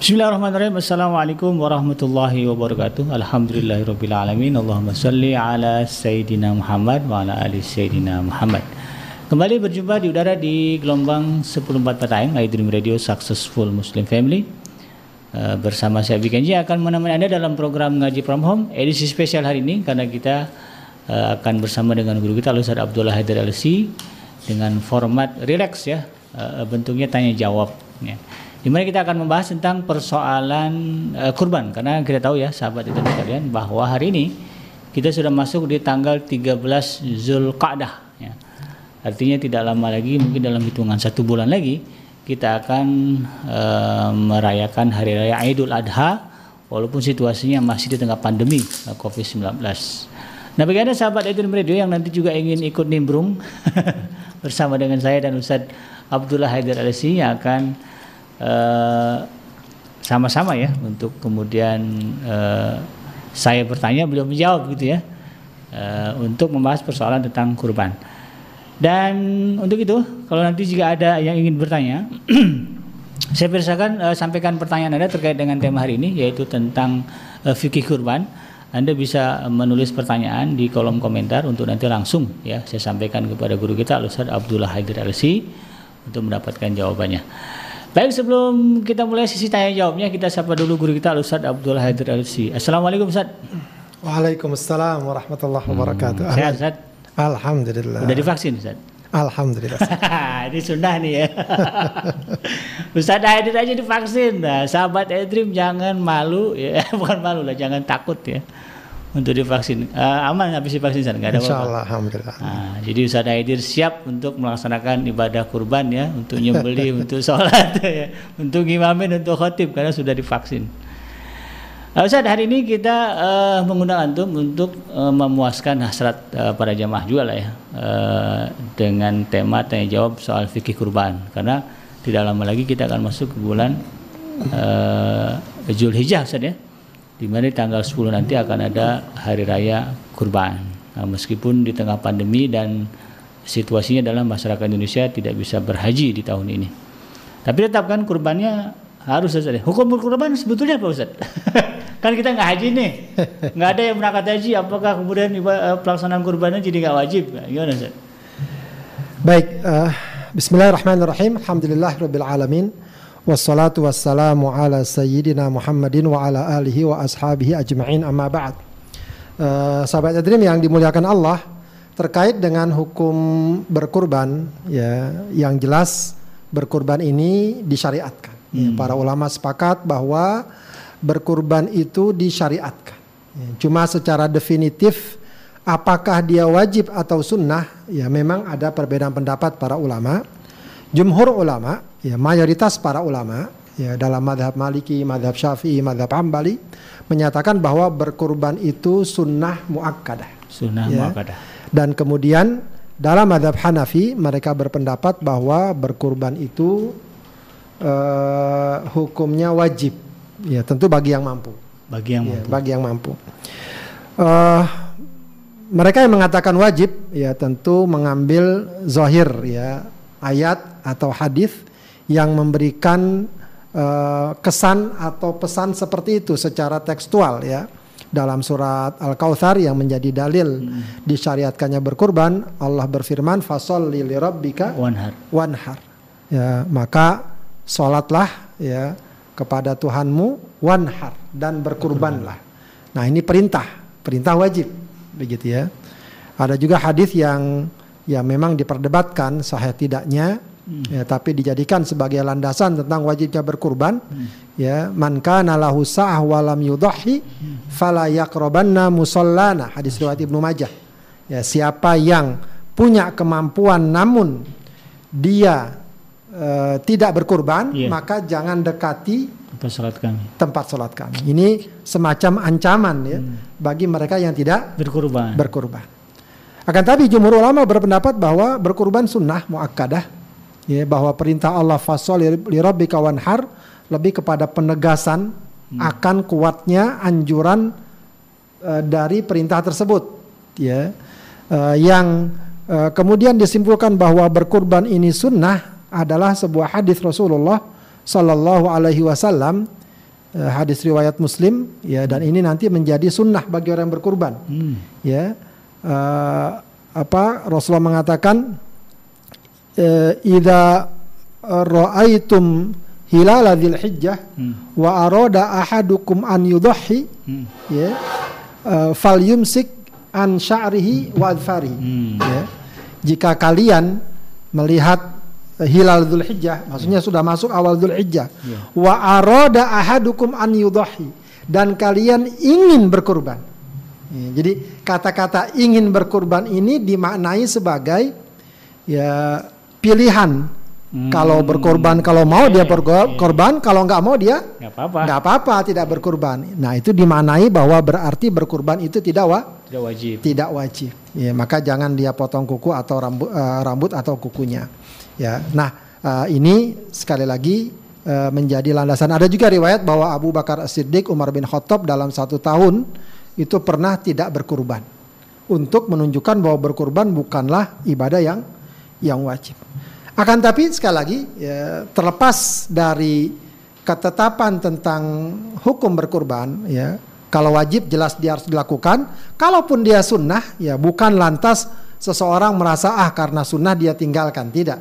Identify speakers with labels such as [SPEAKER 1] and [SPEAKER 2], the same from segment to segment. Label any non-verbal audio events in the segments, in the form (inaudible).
[SPEAKER 1] Bismillahirrahmanirrahim. Assalamualaikum warahmatullahi wabarakatuh. Alhamdulillahirabbil alamin. Allahumma salli ala sayyidina Muhammad wa ala ali sayyidina Muhammad. Kembali berjumpa di udara di gelombang 104 Patayang iDream Radio Successful Muslim Family. Uh, bersama saya Bikenji akan menemani Anda dalam program Ngaji From Home edisi spesial hari ini karena kita uh, akan bersama dengan guru kita Ustaz Abdullah Haidar LC dengan format relax ya, uh, bentuknya tanya jawab ya di mana kita akan membahas tentang persoalan uh, kurban karena kita tahu ya sahabat itu sekalian bahwa hari ini kita sudah masuk di tanggal 13 Zulqa'dah ya. Artinya tidak lama lagi mungkin dalam hitungan satu bulan lagi kita akan uh, merayakan hari raya Idul Adha walaupun situasinya masih di tengah pandemi uh, Covid-19. Nah, bagi Anda sahabat Idul Radio yang nanti juga ingin ikut nimbrung (laughs) bersama dengan saya dan Ustadz Abdullah Haidar Alisi yang akan sama-sama uh, ya untuk kemudian uh, saya bertanya beliau menjawab gitu ya uh, untuk membahas persoalan tentang kurban dan untuk itu kalau nanti jika ada yang ingin bertanya (clears throat) saya persilakan uh, sampaikan pertanyaan anda terkait dengan tema hari ini yaitu tentang uh, fikih kurban anda bisa menulis pertanyaan di kolom komentar untuk nanti langsung ya saya sampaikan kepada guru kita Ustaz Abdullah Haidir Alsi untuk mendapatkan jawabannya. Baik sebelum kita mulai sisi tanya jawabnya kita sapa dulu guru kita Ustaz Abdul Haidir Alsi. Assalamualaikum Ustaz.
[SPEAKER 2] Waalaikumsalam warahmatullahi hmm, wabarakatuh. Hmm,
[SPEAKER 1] sehat Ustaz?
[SPEAKER 2] Alhamdulillah.
[SPEAKER 1] Udah divaksin Ustaz?
[SPEAKER 2] Alhamdulillah. (laughs)
[SPEAKER 1] Ini sunnah nih ya. (laughs) Ustaz Haidir aja divaksin. Nah, sahabat Edrim jangan malu ya, (laughs) bukan malu lah, jangan takut ya untuk divaksin uh, aman habis divaksin nggak ada
[SPEAKER 2] apa-apa. Alhamdulillah.
[SPEAKER 1] Nah, jadi Ustaz Aidir siap untuk melaksanakan ibadah kurban ya, untuk nyembeli, (laughs) untuk sholat (laughs) ya, untuk ngimamin, untuk khotib karena sudah divaksin. Uh, Ustaz hari ini kita uh, mengundang antum untuk uh, memuaskan hasrat uh, para jamaah juga lah ya uh, dengan tema tanya jawab soal fikih kurban karena tidak lama lagi kita akan masuk ke bulan uh, Zulhijjah Ustaz ya di mana tanggal 10 nanti akan ada hari raya kurban. Nah, meskipun di tengah pandemi dan situasinya dalam masyarakat Indonesia tidak bisa berhaji di tahun ini. Tapi tetap kan kurbannya harus Ustaz. Hukum kurban sebetulnya apa Ustaz? (laughs) kan kita nggak haji nih, nggak ada yang berangkat haji. Apakah kemudian eh, pelaksanaan kurbannya jadi nggak wajib? Gimana Ustaz?
[SPEAKER 2] Baik, uh, Bismillahirrahmanirrahim. Alhamdulillahirabbil alamin. Wassalatu wassalamu ala sayyidina Muhammadin wa ala alihi wa ashabihi ajma'in amma ba'd. Uh, sahabat Adrim yang dimuliakan Allah terkait dengan hukum berkurban ya yang jelas berkurban ini disyariatkan. Ya, hmm. Ya, para ulama sepakat bahwa berkurban itu disyariatkan. Ya, cuma secara definitif apakah dia wajib atau sunnah ya memang ada perbedaan pendapat para ulama. Jumhur ulama ya mayoritas para ulama ya dalam madhab Maliki, madhab Syafi'i, madhab Hambali menyatakan bahwa berkurban itu sunnah muakkadah.
[SPEAKER 1] Sunnah ya. muakkadah.
[SPEAKER 2] Dan kemudian dalam madhab Hanafi mereka berpendapat bahwa berkurban itu uh, hukumnya wajib. Ya tentu bagi yang mampu.
[SPEAKER 1] Bagi yang ya, mampu.
[SPEAKER 2] Bagi yang mampu. Uh, mereka yang mengatakan wajib ya tentu mengambil zahir ya ayat atau hadis yang memberikan uh, kesan atau pesan seperti itu secara tekstual ya. Dalam surat Al-Kautsar yang menjadi dalil hmm. disyariatkannya berkurban Allah berfirman fasholli lirabbika
[SPEAKER 1] wanhar.
[SPEAKER 2] wanhar. Ya maka salatlah ya kepada Tuhanmu wanhar dan berkurbanlah. Nah ini perintah perintah wajib begitu ya. Ada juga hadis yang ya memang diperdebatkan sahih tidaknya hmm. ya tapi dijadikan sebagai landasan tentang wajibnya berkurban hmm. ya man kana lahu sa'ah wa lam yudhi hmm. fala yaqrabanna musallana hadis riwayat Ibnu Majah ya siapa yang punya kemampuan namun dia uh, tidak berkurban yeah. maka jangan dekati
[SPEAKER 1] tempat salat kami
[SPEAKER 2] tempat salat kami ini semacam ancaman ya hmm. bagi mereka yang tidak
[SPEAKER 1] berkurban
[SPEAKER 2] berkurban akan tapi jumhur ulama berpendapat bahwa berkurban sunnah muakkadah ya bahwa perintah Allah fasol li rabbika wanhar lebih kepada penegasan hmm. akan kuatnya anjuran uh, dari perintah tersebut ya uh, yang uh, kemudian disimpulkan bahwa berkurban ini sunnah adalah sebuah hadis Rasulullah Sallallahu Alaihi Wasallam hadis riwayat Muslim ya dan ini nanti menjadi sunnah bagi orang yang berkurban.
[SPEAKER 1] Hmm.
[SPEAKER 2] Ya. Uh, apa Rasulullah mengatakan idza ra'aitum hilal dzil hijjah
[SPEAKER 1] Hmm.
[SPEAKER 2] wa arada ahadukum an yudhi
[SPEAKER 1] Hmm.
[SPEAKER 2] ya uh, fal yumsik an sya'rihi wa adfarihi
[SPEAKER 1] Hmm.
[SPEAKER 2] ya. jika kalian melihat hilal Dzulhijjah maksudnya sudah masuk awal Dzulhijjah
[SPEAKER 1] Ya.
[SPEAKER 2] wa arada ahadukum an yudhi dan kalian ingin berkurban Ya, jadi kata-kata ingin berkurban ini dimaknai sebagai ya pilihan
[SPEAKER 1] Hmm.
[SPEAKER 2] kalau berkorban kalau mau dia
[SPEAKER 1] Oke,
[SPEAKER 2] berkorban kalau nggak mau dia
[SPEAKER 1] Nggak apa-apa.
[SPEAKER 2] nggak apa-apa tidak berkurban. Nah itu dimaknai bahwa berarti berkurban itu tidak wa,
[SPEAKER 1] Tidak wajib.
[SPEAKER 2] tidak wajib. Ya, maka jangan dia potong kuku atau rambut, eh, rambut atau kukunya. Ya, nah eh, ini sekali lagi eh, menjadi landasan. Ada juga riwayat bahwa Abu Bakar As-Siddiq, Umar bin Khattab dalam satu tahun itu pernah tidak berkurban untuk menunjukkan bahwa berkurban bukanlah ibadah yang yang wajib. Akan tapi sekali lagi ya, terlepas dari ketetapan tentang hukum berkurban ya kalau wajib jelas dia harus dilakukan. Kalaupun dia sunnah ya bukan lantas seseorang merasa ah karena sunnah dia tinggalkan. Tidak.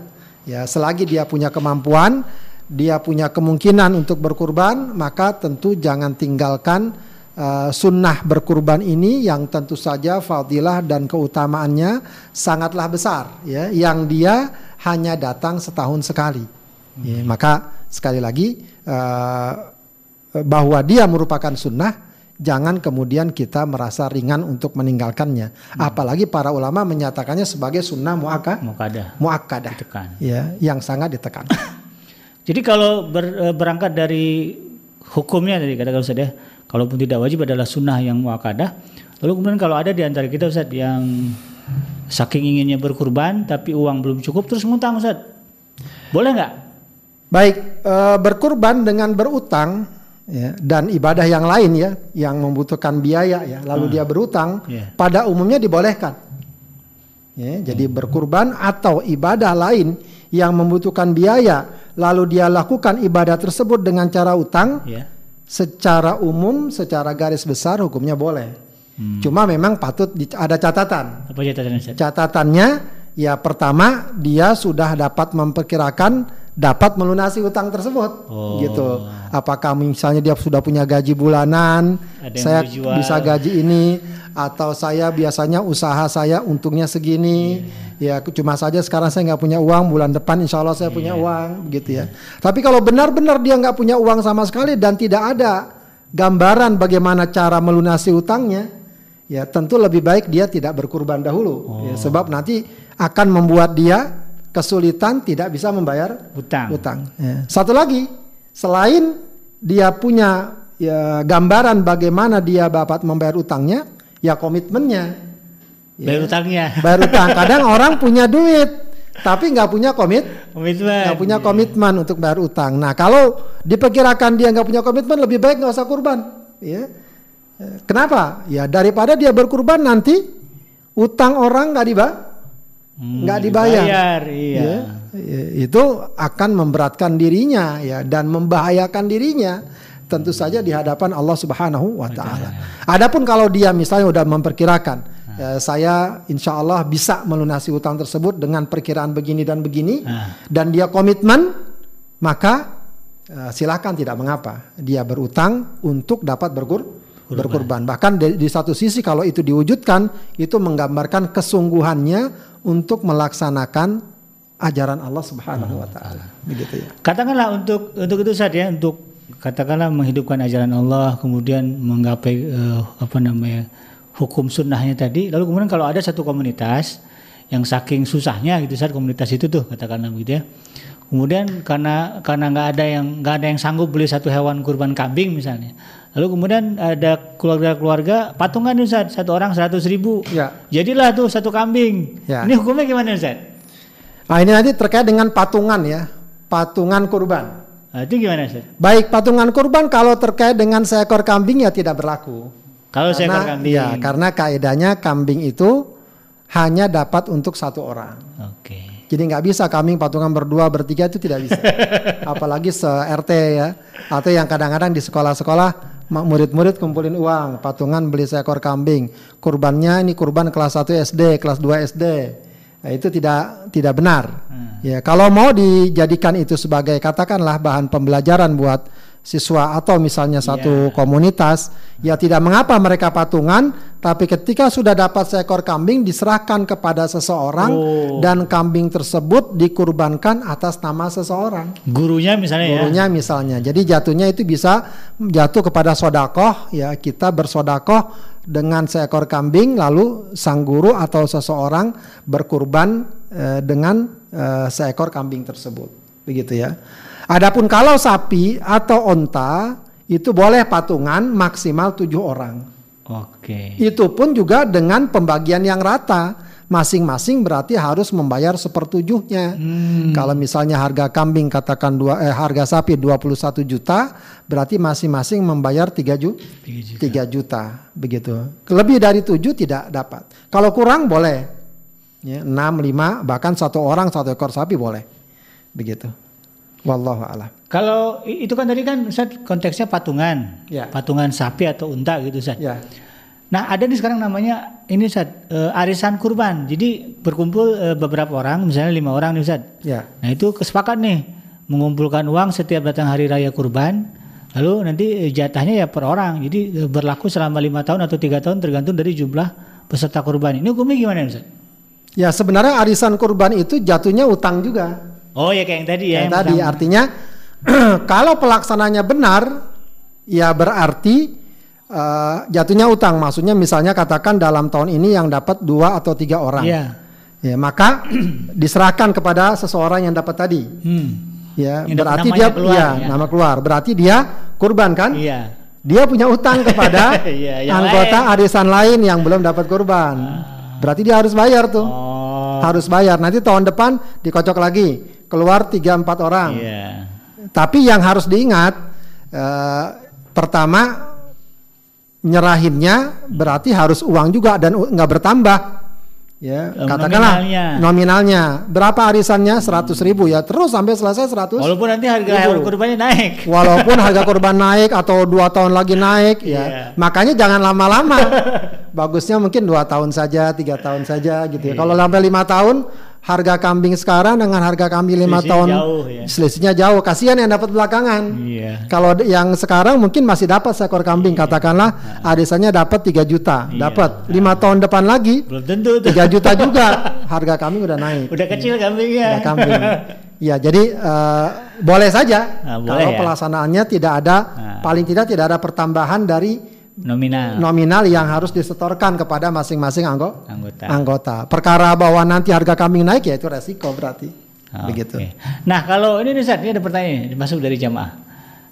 [SPEAKER 2] Ya selagi dia punya kemampuan dia punya kemungkinan untuk berkurban maka tentu jangan tinggalkan uh, sunnah berkurban ini yang tentu saja fadilah dan keutamaannya sangatlah besar ya yang dia hanya datang setahun sekali Ya, maka sekali lagi uh, bahwa dia merupakan sunnah, jangan kemudian kita merasa ringan untuk meninggalkannya. Apalagi para ulama menyatakannya sebagai sunnah muakkad,
[SPEAKER 1] Mukadah.
[SPEAKER 2] muakkadah,
[SPEAKER 1] Ditekan.
[SPEAKER 2] ya, yang sangat ditekan. (coughs)
[SPEAKER 1] Jadi kalau ber- eh, berangkat dari hukumnya tadi katakan Ustaz ya, kalaupun tidak wajib adalah sunnah yang muakadah. Lalu kemudian kalau ada di antara kita Ustaz yang saking inginnya berkurban tapi uang belum cukup terus ngutang Ustaz. Boleh nggak?
[SPEAKER 2] Baik, eh, berkurban dengan berutang ya, dan ibadah yang lain ya, yang membutuhkan biaya ya, lalu dia berutang,
[SPEAKER 1] Iya.
[SPEAKER 2] pada umumnya dibolehkan. Ya, jadi berkurban atau ibadah lain yang membutuhkan biaya, lalu dia lakukan ibadah tersebut dengan cara utang,
[SPEAKER 1] Ya.
[SPEAKER 2] Secara umum, secara garis besar hukumnya boleh. Cuma memang patut di- ada catatan.
[SPEAKER 1] Apa catatan?
[SPEAKER 2] Catatannya ya pertama dia sudah dapat memperkirakan dapat melunasi utang tersebut
[SPEAKER 1] Oh.
[SPEAKER 2] gitu. Apakah misalnya dia sudah punya gaji bulanan, saya
[SPEAKER 1] dijual.
[SPEAKER 2] bisa gaji ini atau saya biasanya usaha saya untungnya segini.
[SPEAKER 1] Iya.
[SPEAKER 2] Ya cuma saja sekarang saya nggak punya uang, bulan depan insya Allah saya
[SPEAKER 1] Iya.
[SPEAKER 2] punya uang gitu ya. Tapi kalau benar-benar dia nggak punya uang sama sekali dan tidak ada gambaran bagaimana cara melunasi utangnya, ya tentu lebih baik dia tidak berkurban dahulu, ya, sebab nanti akan membuat dia kesulitan tidak bisa membayar
[SPEAKER 1] Utang.
[SPEAKER 2] utang. Ya. Satu lagi, selain dia punya ya, gambaran bagaimana dia dapat membayar utangnya, ya komitmennya.
[SPEAKER 1] Bayar utangnya. (laughs)
[SPEAKER 2] Bayar utang. Kadang orang punya duit, tapi nggak punya komit,
[SPEAKER 1] Komitmen.
[SPEAKER 2] nggak punya komitmen untuk bayar utang. Nah kalau diperkirakan dia nggak punya komitmen, lebih baik nggak usah kurban. Ya. Kenapa? Ya daripada dia berkurban nanti utang orang nggak dibayar,
[SPEAKER 1] Hmm,
[SPEAKER 2] nggak dibayar.
[SPEAKER 1] dibayar, iya.
[SPEAKER 2] Ya, ya, itu akan memberatkan dirinya ya dan membahayakan dirinya tentu saja di hadapan Allah Subhanahu wa taala. Adapun kalau dia misalnya udah memperkirakan ya, saya insya Allah bisa melunasi utang tersebut dengan perkiraan begini dan begini
[SPEAKER 1] Ah.
[SPEAKER 2] dan dia komitmen maka eh, silakan tidak mengapa dia berutang untuk dapat berkur berkurban. Bahkan di, di satu sisi kalau itu diwujudkan itu menggambarkan kesungguhannya untuk melaksanakan ajaran Allah Subhanahu wa taala. Begitu ya.
[SPEAKER 1] Katakanlah untuk untuk itu Ustaz ya, untuk katakanlah menghidupkan ajaran Allah, kemudian menggapai eh, apa namanya hukum sunnahnya tadi. Lalu kemudian kalau ada satu komunitas yang saking susahnya gitu saat komunitas itu tuh katakanlah begitu ya. Kemudian karena karena nggak ada yang nggak ada yang sanggup beli satu hewan kurban kambing misalnya. Lalu kemudian ada keluarga-keluarga patungan nih Ustaz, satu orang seratus ribu.
[SPEAKER 2] Ya.
[SPEAKER 1] Jadilah tuh satu kambing.
[SPEAKER 2] Ya.
[SPEAKER 1] Ini hukumnya gimana Ustaz?
[SPEAKER 2] Nah, ini nanti terkait dengan patungan ya, patungan kurban.
[SPEAKER 1] Nah, itu gimana Ustaz?
[SPEAKER 2] Baik patungan kurban kalau terkait dengan seekor kambing ya tidak berlaku.
[SPEAKER 1] Kalau seekor
[SPEAKER 2] Karena-
[SPEAKER 1] kambing.
[SPEAKER 2] Ya, karena kaidahnya kambing itu hanya dapat untuk satu orang.
[SPEAKER 1] Oke.
[SPEAKER 2] Jadi nggak bisa kambing patungan berdua bertiga itu tidak bisa. (laughs) Apalagi se RT ya. Atau yang kadang-kadang di sekolah-sekolah murid-murid kumpulin uang, patungan beli seekor kambing. Kurbannya ini kurban kelas 1 SD, kelas 2 SD. Nah, itu tidak tidak benar. Ya, kalau mau dijadikan itu sebagai katakanlah bahan pembelajaran buat siswa atau misalnya satu komunitas, ya tidak mengapa mereka patungan, tapi ketika sudah dapat seekor kambing diserahkan kepada seseorang
[SPEAKER 1] Oh.
[SPEAKER 2] dan kambing tersebut dikurbankan atas nama seseorang.
[SPEAKER 1] Gurunya misalnya ya.
[SPEAKER 2] Gurunya misalnya. Jadi jatuhnya itu bisa jatuh kepada sodakoh, ya kita bersodakoh dengan seekor kambing, lalu sang guru atau seseorang berkurban eh, dengan eh, seekor kambing tersebut, begitu ya. Adapun kalau sapi atau onta itu boleh patungan maksimal tujuh orang.
[SPEAKER 1] Oke.
[SPEAKER 2] Itu pun juga dengan pembagian yang rata. Masing-masing berarti harus membayar sepertujuhnya. Kalau misalnya harga kambing katakan dua eh, harga sapi 21 juta, berarti masing-masing membayar 3 juta.
[SPEAKER 1] Tiga juta.
[SPEAKER 2] 3 juta begitu. Lebih dari 7 tidak dapat. Kalau kurang boleh. Ya, 6, 5, bahkan satu orang satu ekor sapi boleh. Begitu. Wallahu a'lam.
[SPEAKER 1] Kalau itu kan tadi kan Ustaz konteksnya patungan.
[SPEAKER 2] Ya.
[SPEAKER 1] Patungan sapi atau unta gitu Ustaz.
[SPEAKER 2] Ya.
[SPEAKER 1] Nah, ada nih sekarang namanya ini Ustaz eh, arisan kurban. Jadi berkumpul eh, beberapa orang, misalnya lima orang nih Ustaz.
[SPEAKER 2] Ya.
[SPEAKER 1] Nah, itu kesepakat nih mengumpulkan uang setiap datang hari raya kurban. Lalu nanti eh, jatahnya ya per orang. Jadi berlaku selama lima tahun atau tiga tahun tergantung dari jumlah peserta kurban. Ini hukumnya gimana Ustaz?
[SPEAKER 2] Ya sebenarnya arisan kurban itu jatuhnya utang juga.
[SPEAKER 1] Oh ya kayak yang tadi ya.
[SPEAKER 2] yang
[SPEAKER 1] yang
[SPEAKER 2] tadi
[SPEAKER 1] pertama.
[SPEAKER 2] artinya (clears throat) kalau pelaksananya benar ya berarti eh, jatuhnya utang maksudnya misalnya katakan dalam tahun ini yang dapat dua atau tiga orang
[SPEAKER 1] Iya.
[SPEAKER 2] ya maka (clears throat) diserahkan kepada seseorang yang dapat tadi
[SPEAKER 1] Hmm.
[SPEAKER 2] ya
[SPEAKER 1] Yang
[SPEAKER 2] berarti dia
[SPEAKER 1] keluar,
[SPEAKER 2] ya,
[SPEAKER 1] ya.
[SPEAKER 2] nama keluar berarti dia kurban kan
[SPEAKER 1] Iya.
[SPEAKER 2] dia punya utang kepada (laughs)
[SPEAKER 1] yang
[SPEAKER 2] anggota
[SPEAKER 1] lain.
[SPEAKER 2] arisan lain yang belum dapat kurban berarti dia harus bayar tuh
[SPEAKER 1] Oh.
[SPEAKER 2] harus bayar nanti tahun depan dikocok lagi keluar tiga empat orang
[SPEAKER 1] Iya.
[SPEAKER 2] tapi yang harus diingat eh, pertama nyerahinnya berarti harus uang juga dan nggak bertambah. Ya,
[SPEAKER 1] Eh,
[SPEAKER 2] katakanlah
[SPEAKER 1] nominalnya.
[SPEAKER 2] nominalnya. berapa arisannya 100 ribu ya terus sampai selesai 100
[SPEAKER 1] Walaupun nanti harga
[SPEAKER 2] Ribu.
[SPEAKER 1] kurbannya naik. (laughs)
[SPEAKER 2] Walaupun harga korban naik atau dua tahun lagi naik ya,
[SPEAKER 1] Iya.
[SPEAKER 2] makanya jangan lama-lama. (laughs) Bagusnya mungkin dua tahun saja, tiga tahun saja gitu ya. Kalau sampai lima tahun, harga kambing sekarang dengan harga kambing lima tahun,
[SPEAKER 1] jauh, ya.
[SPEAKER 2] selisihnya jauh. Kasihan yang dapat belakangan.
[SPEAKER 1] Iya.
[SPEAKER 2] Kalau yang sekarang mungkin masih dapat seekor kambing, katakanlah arisannya dapat 3 juta,
[SPEAKER 1] Iya.
[SPEAKER 2] dapat lima tahun depan lagi
[SPEAKER 1] Belum tentu tuh.
[SPEAKER 2] 3 juta juga, (laughs) harga kambing udah naik.
[SPEAKER 1] Udah kecil kambingnya.
[SPEAKER 2] Ada kambing. (laughs) Ya, jadi eh, boleh saja
[SPEAKER 1] Ah, boleh
[SPEAKER 2] kalau
[SPEAKER 1] ya.
[SPEAKER 2] pelaksanaannya tidak ada
[SPEAKER 1] Ah.
[SPEAKER 2] paling tidak tidak ada pertambahan dari
[SPEAKER 1] Nominal.
[SPEAKER 2] nominal yang harus disetorkan kepada masing-masing anggo-
[SPEAKER 1] Anggota.
[SPEAKER 2] anggota. Perkara bahwa nanti harga kambing naik ya itu resiko berarti.
[SPEAKER 1] Ah,
[SPEAKER 2] Begitu.
[SPEAKER 1] oke. Nah kalau ini nih Ustaz, ini ada pertanyaan masuk dari jamaah.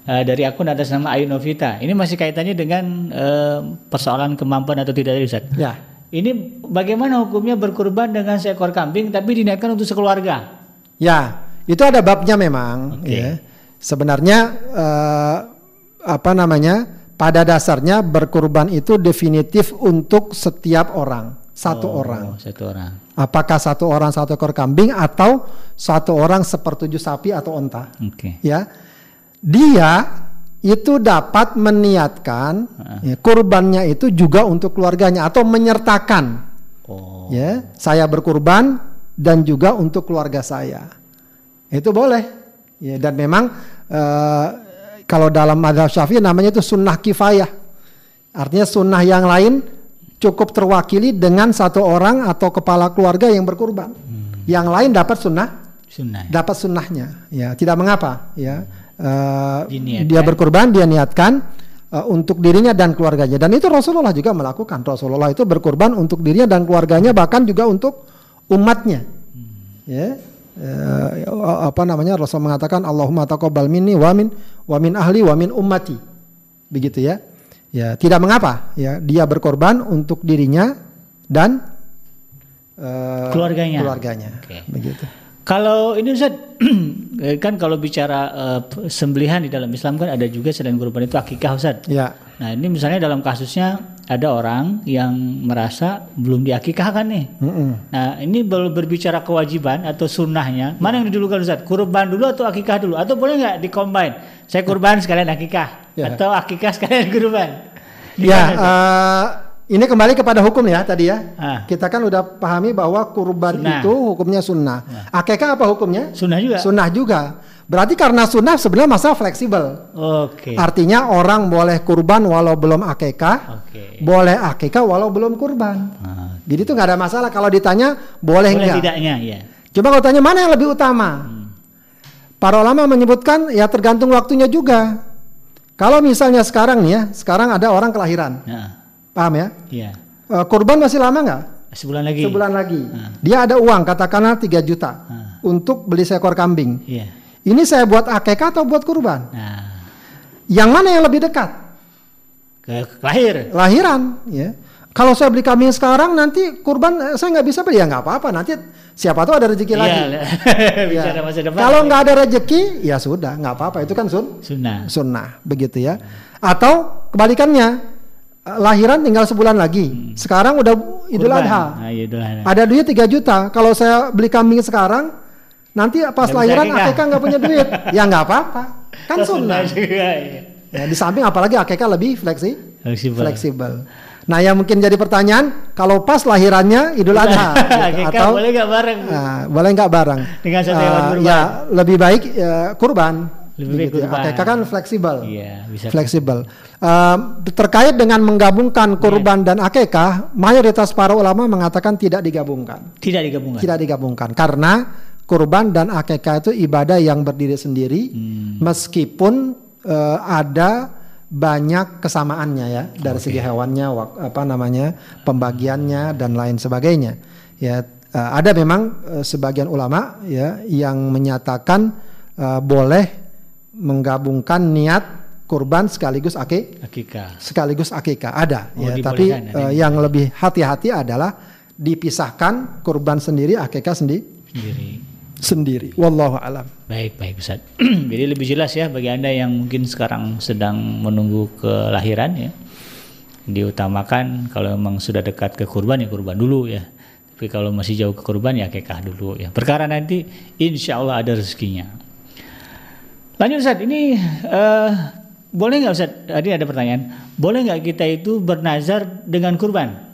[SPEAKER 1] Eh, dari akun atas nama Ayu Novita. Ini masih kaitannya dengan eh, persoalan kemampuan atau tidak tadi Ustaz.
[SPEAKER 2] Ya.
[SPEAKER 1] Ini bagaimana hukumnya berkurban dengan seekor kambing tapi dinaikkan untuk sekeluarga?
[SPEAKER 2] Ya, itu ada babnya memang.
[SPEAKER 1] Oke.
[SPEAKER 2] Ya. Sebenarnya eh, apa namanya? Pada dasarnya berkurban itu definitif untuk setiap orang, satu
[SPEAKER 1] Oh,
[SPEAKER 2] orang.
[SPEAKER 1] Satu orang.
[SPEAKER 2] Apakah satu orang satu ekor kambing atau satu orang sepertujuh sapi atau onta?
[SPEAKER 1] Oke.
[SPEAKER 2] Ya, dia itu dapat meniatkan ya, kurbannya itu juga untuk keluarganya atau menyertakan.
[SPEAKER 1] Oh.
[SPEAKER 2] Ya, saya berkurban dan juga untuk keluarga saya. Itu boleh. Ya, dan memang eh, kalau dalam madhab syafi'i namanya itu sunnah kifayah. Artinya sunnah yang lain cukup terwakili dengan satu orang atau kepala keluarga yang berkurban. Yang lain dapat sunnah,
[SPEAKER 1] Sunnah.
[SPEAKER 2] dapat sunnahnya. Ya, tidak mengapa. Ya, Eh,
[SPEAKER 1] Diniatkan.
[SPEAKER 2] dia berkurban, dia niatkan eh, untuk dirinya dan keluarganya. Dan itu Rasulullah juga melakukan. Rasulullah itu berkurban untuk dirinya dan keluarganya, bahkan juga untuk umatnya. Ya, eh, apa namanya? Rasul mengatakan Allahumma taqabbal minni wa min wa min ahli wa min ummati. Begitu ya. Ya, tidak mengapa ya, dia berkorban untuk dirinya dan eh,
[SPEAKER 1] Keluarganya.
[SPEAKER 2] Keluarganya.
[SPEAKER 1] Oke.
[SPEAKER 2] Begitu.
[SPEAKER 1] Kalau ini Ustaz, (clears throat) eh, kan kalau bicara eh, sembelihan di dalam Islam kan ada juga selain kurban itu akikah Ustaz.
[SPEAKER 2] Ya.
[SPEAKER 1] Nah ini misalnya dalam kasusnya ada orang yang merasa belum diakikahkan nih.
[SPEAKER 2] Mm-mm.
[SPEAKER 1] Nah, ini ber- berbicara kewajiban atau sunnahnya, mana yang didulukan Ustaz? Kurban dulu atau akikah dulu? Atau boleh nggak dikombin? Saya kurban sekalian akikah
[SPEAKER 2] Ya.
[SPEAKER 1] atau akikah sekalian kurban?
[SPEAKER 2] Ya, eh, ini kembali kepada hukum ya tadi ya.
[SPEAKER 1] Ah.
[SPEAKER 2] Kita kan udah pahami bahwa kurban
[SPEAKER 1] Sunnah.
[SPEAKER 2] itu hukumnya sunnah. Akekah apa hukumnya?
[SPEAKER 1] Sunnah juga.
[SPEAKER 2] Sunnah juga. Berarti karena sunnah sebenarnya masalah fleksibel.
[SPEAKER 1] Oke.
[SPEAKER 2] Artinya orang boleh kurban walau belum akekah,
[SPEAKER 1] Oke.
[SPEAKER 2] boleh akekah walau belum kurban.
[SPEAKER 1] Ah,
[SPEAKER 2] Jadi itu nggak ada masalah kalau ditanya boleh,
[SPEAKER 1] boleh
[SPEAKER 2] nggak.
[SPEAKER 1] tidaknya ya.
[SPEAKER 2] Coba kalau tanya mana yang lebih utama? Para ulama menyebutkan ya tergantung waktunya juga. Kalau misalnya sekarang nih ya, sekarang ada orang kelahiran,
[SPEAKER 1] Nah,
[SPEAKER 2] paham ya?
[SPEAKER 1] iya.
[SPEAKER 2] Eh, kurban masih lama nggak?
[SPEAKER 1] Sebulan lagi.
[SPEAKER 2] Sebulan lagi.
[SPEAKER 1] Ah.
[SPEAKER 2] Dia ada uang katakanlah 3 juta
[SPEAKER 1] Ah.
[SPEAKER 2] untuk beli seekor kambing.
[SPEAKER 1] Iya.
[SPEAKER 2] Ini saya buat akekah atau buat kurban?
[SPEAKER 1] Nah,
[SPEAKER 2] Yang mana yang lebih dekat?
[SPEAKER 1] ke lahir.
[SPEAKER 2] Lahiran, ya. Kalau saya beli kambing sekarang nanti kurban eh, saya nggak bisa beli ya nggak apa-apa. Nanti siapa tahu ada rezeki lagi. (laughs)
[SPEAKER 1] Iya.
[SPEAKER 2] Ya. Kalau nggak ada rezeki, ya sudah nggak apa-apa. Itu kan sun
[SPEAKER 1] sunnah.
[SPEAKER 2] sunnah begitu ya. Atau kebalikannya lahiran tinggal sebulan lagi. Sekarang udah Idul
[SPEAKER 1] Hmm.
[SPEAKER 2] Adha.
[SPEAKER 1] Nah, iya, Idul Adha.
[SPEAKER 2] Ada duit 3 juta. Kalau saya beli kambing sekarang, nanti pas
[SPEAKER 1] bisa
[SPEAKER 2] lahiran akekah nggak punya duit. (laughs) ya nggak apa-apa. Kan sunnah.
[SPEAKER 1] juga. Iya.
[SPEAKER 2] Ya, di samping apalagi akekah lebih fleksi,
[SPEAKER 1] Fleksibel.
[SPEAKER 2] fleksibel. Nah, yang mungkin jadi pertanyaan, kalau pas lahirannya Idul Adha (laughs) gitu, atau
[SPEAKER 1] boleh nggak bareng?
[SPEAKER 2] Nah, boleh nggak bareng?
[SPEAKER 1] Dengan satu hewan kurban.
[SPEAKER 2] Ya, lebih baik eh, kurban.
[SPEAKER 1] Lebih baik
[SPEAKER 2] ya. Akekah kan fleksibel.
[SPEAKER 1] Iya, bisa.
[SPEAKER 2] Fleksibel. Eh, terkait dengan menggabungkan kurban dan akekah, mayoritas para ulama mengatakan tidak digabungkan.
[SPEAKER 1] Tidak digabungkan.
[SPEAKER 2] Tidak digabungkan karena kurban dan akekah itu ibadah yang berdiri sendiri
[SPEAKER 1] Hmm.
[SPEAKER 2] meskipun eh, ada banyak kesamaannya ya dari segi hewannya apa namanya pembagiannya dan lain sebagainya ya eh, ada memang eh, sebagian ulama ya yang menyatakan eh, boleh menggabungkan niat kurban sekaligus ake
[SPEAKER 1] Akikah.
[SPEAKER 2] sekaligus akikah ada
[SPEAKER 1] Oh,
[SPEAKER 2] ya tapi eh, yang lebih hati-hati adalah dipisahkan kurban sendiri akikah sendi
[SPEAKER 1] Sendiri.
[SPEAKER 2] sendiri wallahu alam
[SPEAKER 1] Baik, baik Ustaz. (clears throat) Jadi lebih jelas ya bagi Anda yang mungkin sekarang sedang menunggu kelahiran ya. Diutamakan kalau memang sudah dekat ke kurban ya kurban dulu ya. Tapi kalau masih jauh ke kurban ya kekah dulu ya. Perkara nanti insya Allah ada rezekinya. Lanjut Ustaz, ini eh, boleh nggak Ustaz? Tadi ada pertanyaan. Boleh nggak kita itu bernazar dengan kurban?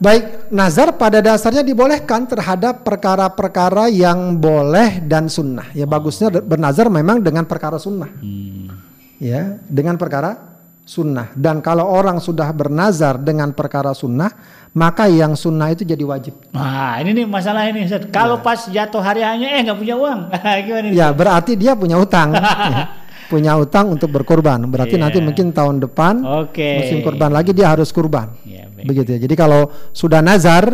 [SPEAKER 2] Baik, nazar pada dasarnya dibolehkan terhadap perkara-perkara yang boleh dan sunnah. Ya bagusnya de- bernazar memang dengan perkara sunnah.
[SPEAKER 1] Hmm.
[SPEAKER 2] Ya, dengan perkara sunnah. Dan kalau orang sudah bernazar dengan perkara sunnah, maka yang sunnah itu jadi wajib.
[SPEAKER 1] Nah, ini nih masalah ini Ustaz. Kalau pas jatuh hari hanya eh nggak punya uang. (laughs) Gimana nih?
[SPEAKER 2] Ya berarti dia punya utang, Ya, (laughs) punya utang untuk berkurban. Berarti
[SPEAKER 1] Iya.
[SPEAKER 2] nanti mungkin tahun depan
[SPEAKER 1] Oke.
[SPEAKER 2] musim kurban lagi dia harus kurban.
[SPEAKER 1] Ya, baik.
[SPEAKER 2] Begitu ya. Jadi kalau sudah nazar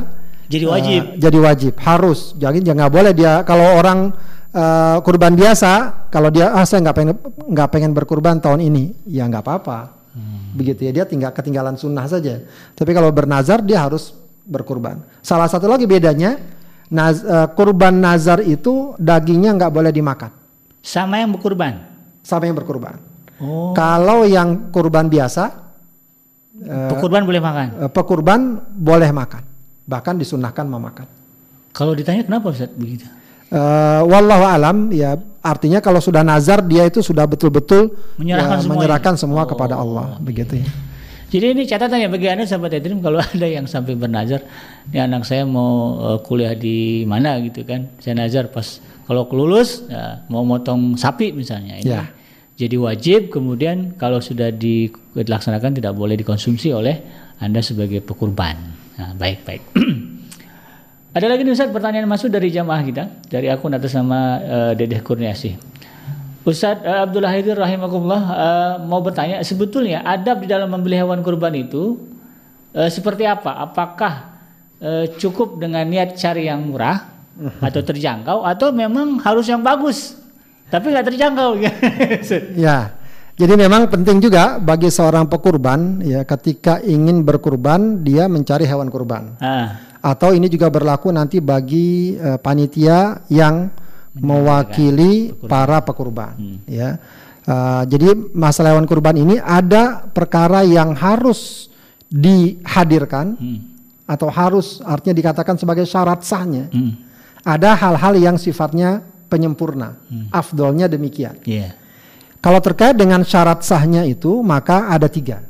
[SPEAKER 1] Jadi wajib.
[SPEAKER 2] eh, jadi wajib, harus. Jadi jangan boleh dia kalau orang eh, kurban biasa, kalau dia ah saya nggak pengen nggak pengen berkurban tahun ini, ya nggak apa-apa.
[SPEAKER 1] Hmm.
[SPEAKER 2] Begitu ya dia tinggal ketinggalan sunnah saja. Tapi kalau bernazar dia harus berkurban. Salah satu lagi bedanya, naz, eh, kurban nazar itu dagingnya nggak boleh dimakan
[SPEAKER 1] Sama yang berkurban.
[SPEAKER 2] sama yang berkurban.
[SPEAKER 1] Oh.
[SPEAKER 2] Kalau yang kurban biasa,
[SPEAKER 1] Berkurban boleh makan.
[SPEAKER 2] eh, pekurban boleh makan, bahkan disunahkan memakan.
[SPEAKER 1] Kalau ditanya kenapa Ustaz begitu?
[SPEAKER 2] Eh, wallahu alam ya artinya kalau sudah nazar dia itu sudah betul-betul
[SPEAKER 1] Menyerahkan
[SPEAKER 2] ya,
[SPEAKER 1] semuanya.
[SPEAKER 2] menyerahkan semua
[SPEAKER 1] Oh,
[SPEAKER 2] kepada Allah begitu ya.
[SPEAKER 1] Jadi ini catatan ya bagi Anda sahabat Edrim kalau (laughs) ada yang sampai bernazar, ini anak saya mau eh, kuliah di mana gitu kan. Saya nazar pas kalau kelulus ya, mau motong sapi misalnya ini.
[SPEAKER 2] Ya.
[SPEAKER 1] Jadi wajib kemudian kalau sudah di- dilaksanakan tidak boleh dikonsumsi oleh Anda sebagai pekurban. Nah, baik baik. (clears throat) Ada lagi nih Ustaz pertanyaan masuk dari jamaah kita dari akun atas nama eh, Dedeh Kurniasih. Ustadz eh, Abdullah Haidir rahimahullah eh, mau bertanya sebetulnya adab di dalam membeli hewan kurban itu eh, seperti apa? Apakah eh, cukup dengan niat cari yang murah atau terjangkau atau memang harus yang bagus tapi nggak terjangkau? (laughs)
[SPEAKER 2] Ya. Jadi memang penting juga bagi seorang pekurban ya ketika ingin berkurban dia mencari hewan kurban.
[SPEAKER 1] ah,
[SPEAKER 2] Atau ini juga berlaku nanti bagi eh, panitia yang mewakili para pekurban ya. Eh, jadi masalah hewan kurban ini ada perkara yang harus dihadirkan
[SPEAKER 1] Hmm.
[SPEAKER 2] atau harus artinya dikatakan sebagai syarat sahnya.
[SPEAKER 1] Hmm.
[SPEAKER 2] Ada hal-hal yang sifatnya penyempurna.
[SPEAKER 1] Hmm.
[SPEAKER 2] Afdolnya demikian.
[SPEAKER 1] Iya.
[SPEAKER 2] Kalau terkait dengan syarat sahnya itu maka ada tiga.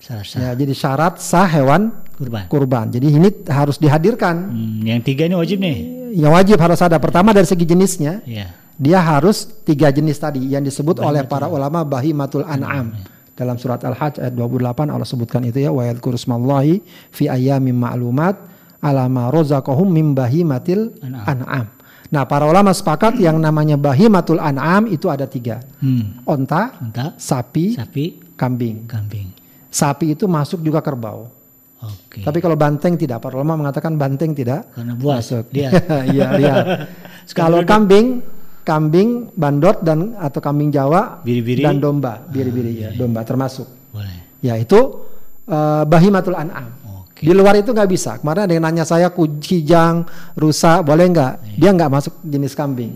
[SPEAKER 1] Sah.
[SPEAKER 2] Ya, jadi syarat sah hewan
[SPEAKER 1] Kurban.
[SPEAKER 2] kurban. Jadi ini harus dihadirkan.
[SPEAKER 1] Hmm, yang tiga ini wajib nih.
[SPEAKER 2] Yang wajib harus ada. Pertama dari segi jenisnya,
[SPEAKER 1] Iya.
[SPEAKER 2] dia harus tiga jenis tadi yang disebut oleh para ulama bahimatul an'am. Dalam surat Al-Hajj ayat 28 Allah sebutkan itu ya wa yadhkuru smallahi fi ayyamin ma'lumat ala ma razaqahum min bahimatil an'am. Nah, para ulama sepakat yang namanya bahimatul an'am itu ada tiga.
[SPEAKER 1] Hmm.
[SPEAKER 2] Onta,
[SPEAKER 1] Entah.
[SPEAKER 2] sapi,
[SPEAKER 1] Sapi,
[SPEAKER 2] kambing.
[SPEAKER 1] kambing.
[SPEAKER 2] Sapi itu masuk juga kerbau.
[SPEAKER 1] Oke.
[SPEAKER 2] Tapi kalau banteng tidak, para ulama mengatakan banteng tidak
[SPEAKER 1] Karena buas.
[SPEAKER 2] masuk.
[SPEAKER 1] Dia. (laughs)
[SPEAKER 2] Iya, lihat. (laughs) Kalau kambing, kambing bandot dan atau kambing Jawa
[SPEAKER 1] Biri-biri.
[SPEAKER 2] dan domba, biri-biri ya, domba termasuk.
[SPEAKER 1] Boleh.
[SPEAKER 2] Ya itu eh, bahimatul an'am.
[SPEAKER 1] Oke.
[SPEAKER 2] Di luar itu nggak bisa. Kemarin ada yang nanya saya kijang, rusa, boleh nggak? Dia nggak masuk jenis kambing.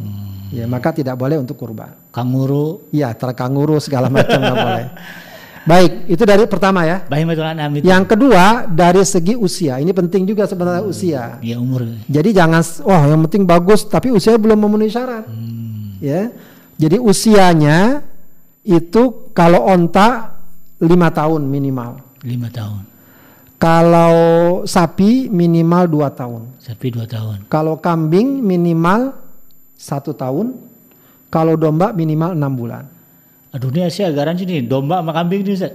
[SPEAKER 2] Ya maka tidak boleh untuk kurban.
[SPEAKER 1] Kanguru,
[SPEAKER 2] Ya terkanguru segala macam nggak boleh. (laughs) Baik, itu dari pertama ya. Yang kedua dari segi usia, ini penting juga sebenarnya usia.
[SPEAKER 1] Ya umur.
[SPEAKER 2] Jadi jangan, wah yang penting bagus, tapi usia belum memenuhi syarat. Ya, jadi usianya itu kalau onta lima tahun minimal,
[SPEAKER 1] Lima tahun.
[SPEAKER 2] kalau sapi minimal dua tahun,
[SPEAKER 1] Sapi dua tahun.
[SPEAKER 2] kalau kambing minimal satu tahun, kalau domba minimal enam bulan.
[SPEAKER 1] Aduh ini sih agak rancu nih. Domba sama kambing nih Ustaz.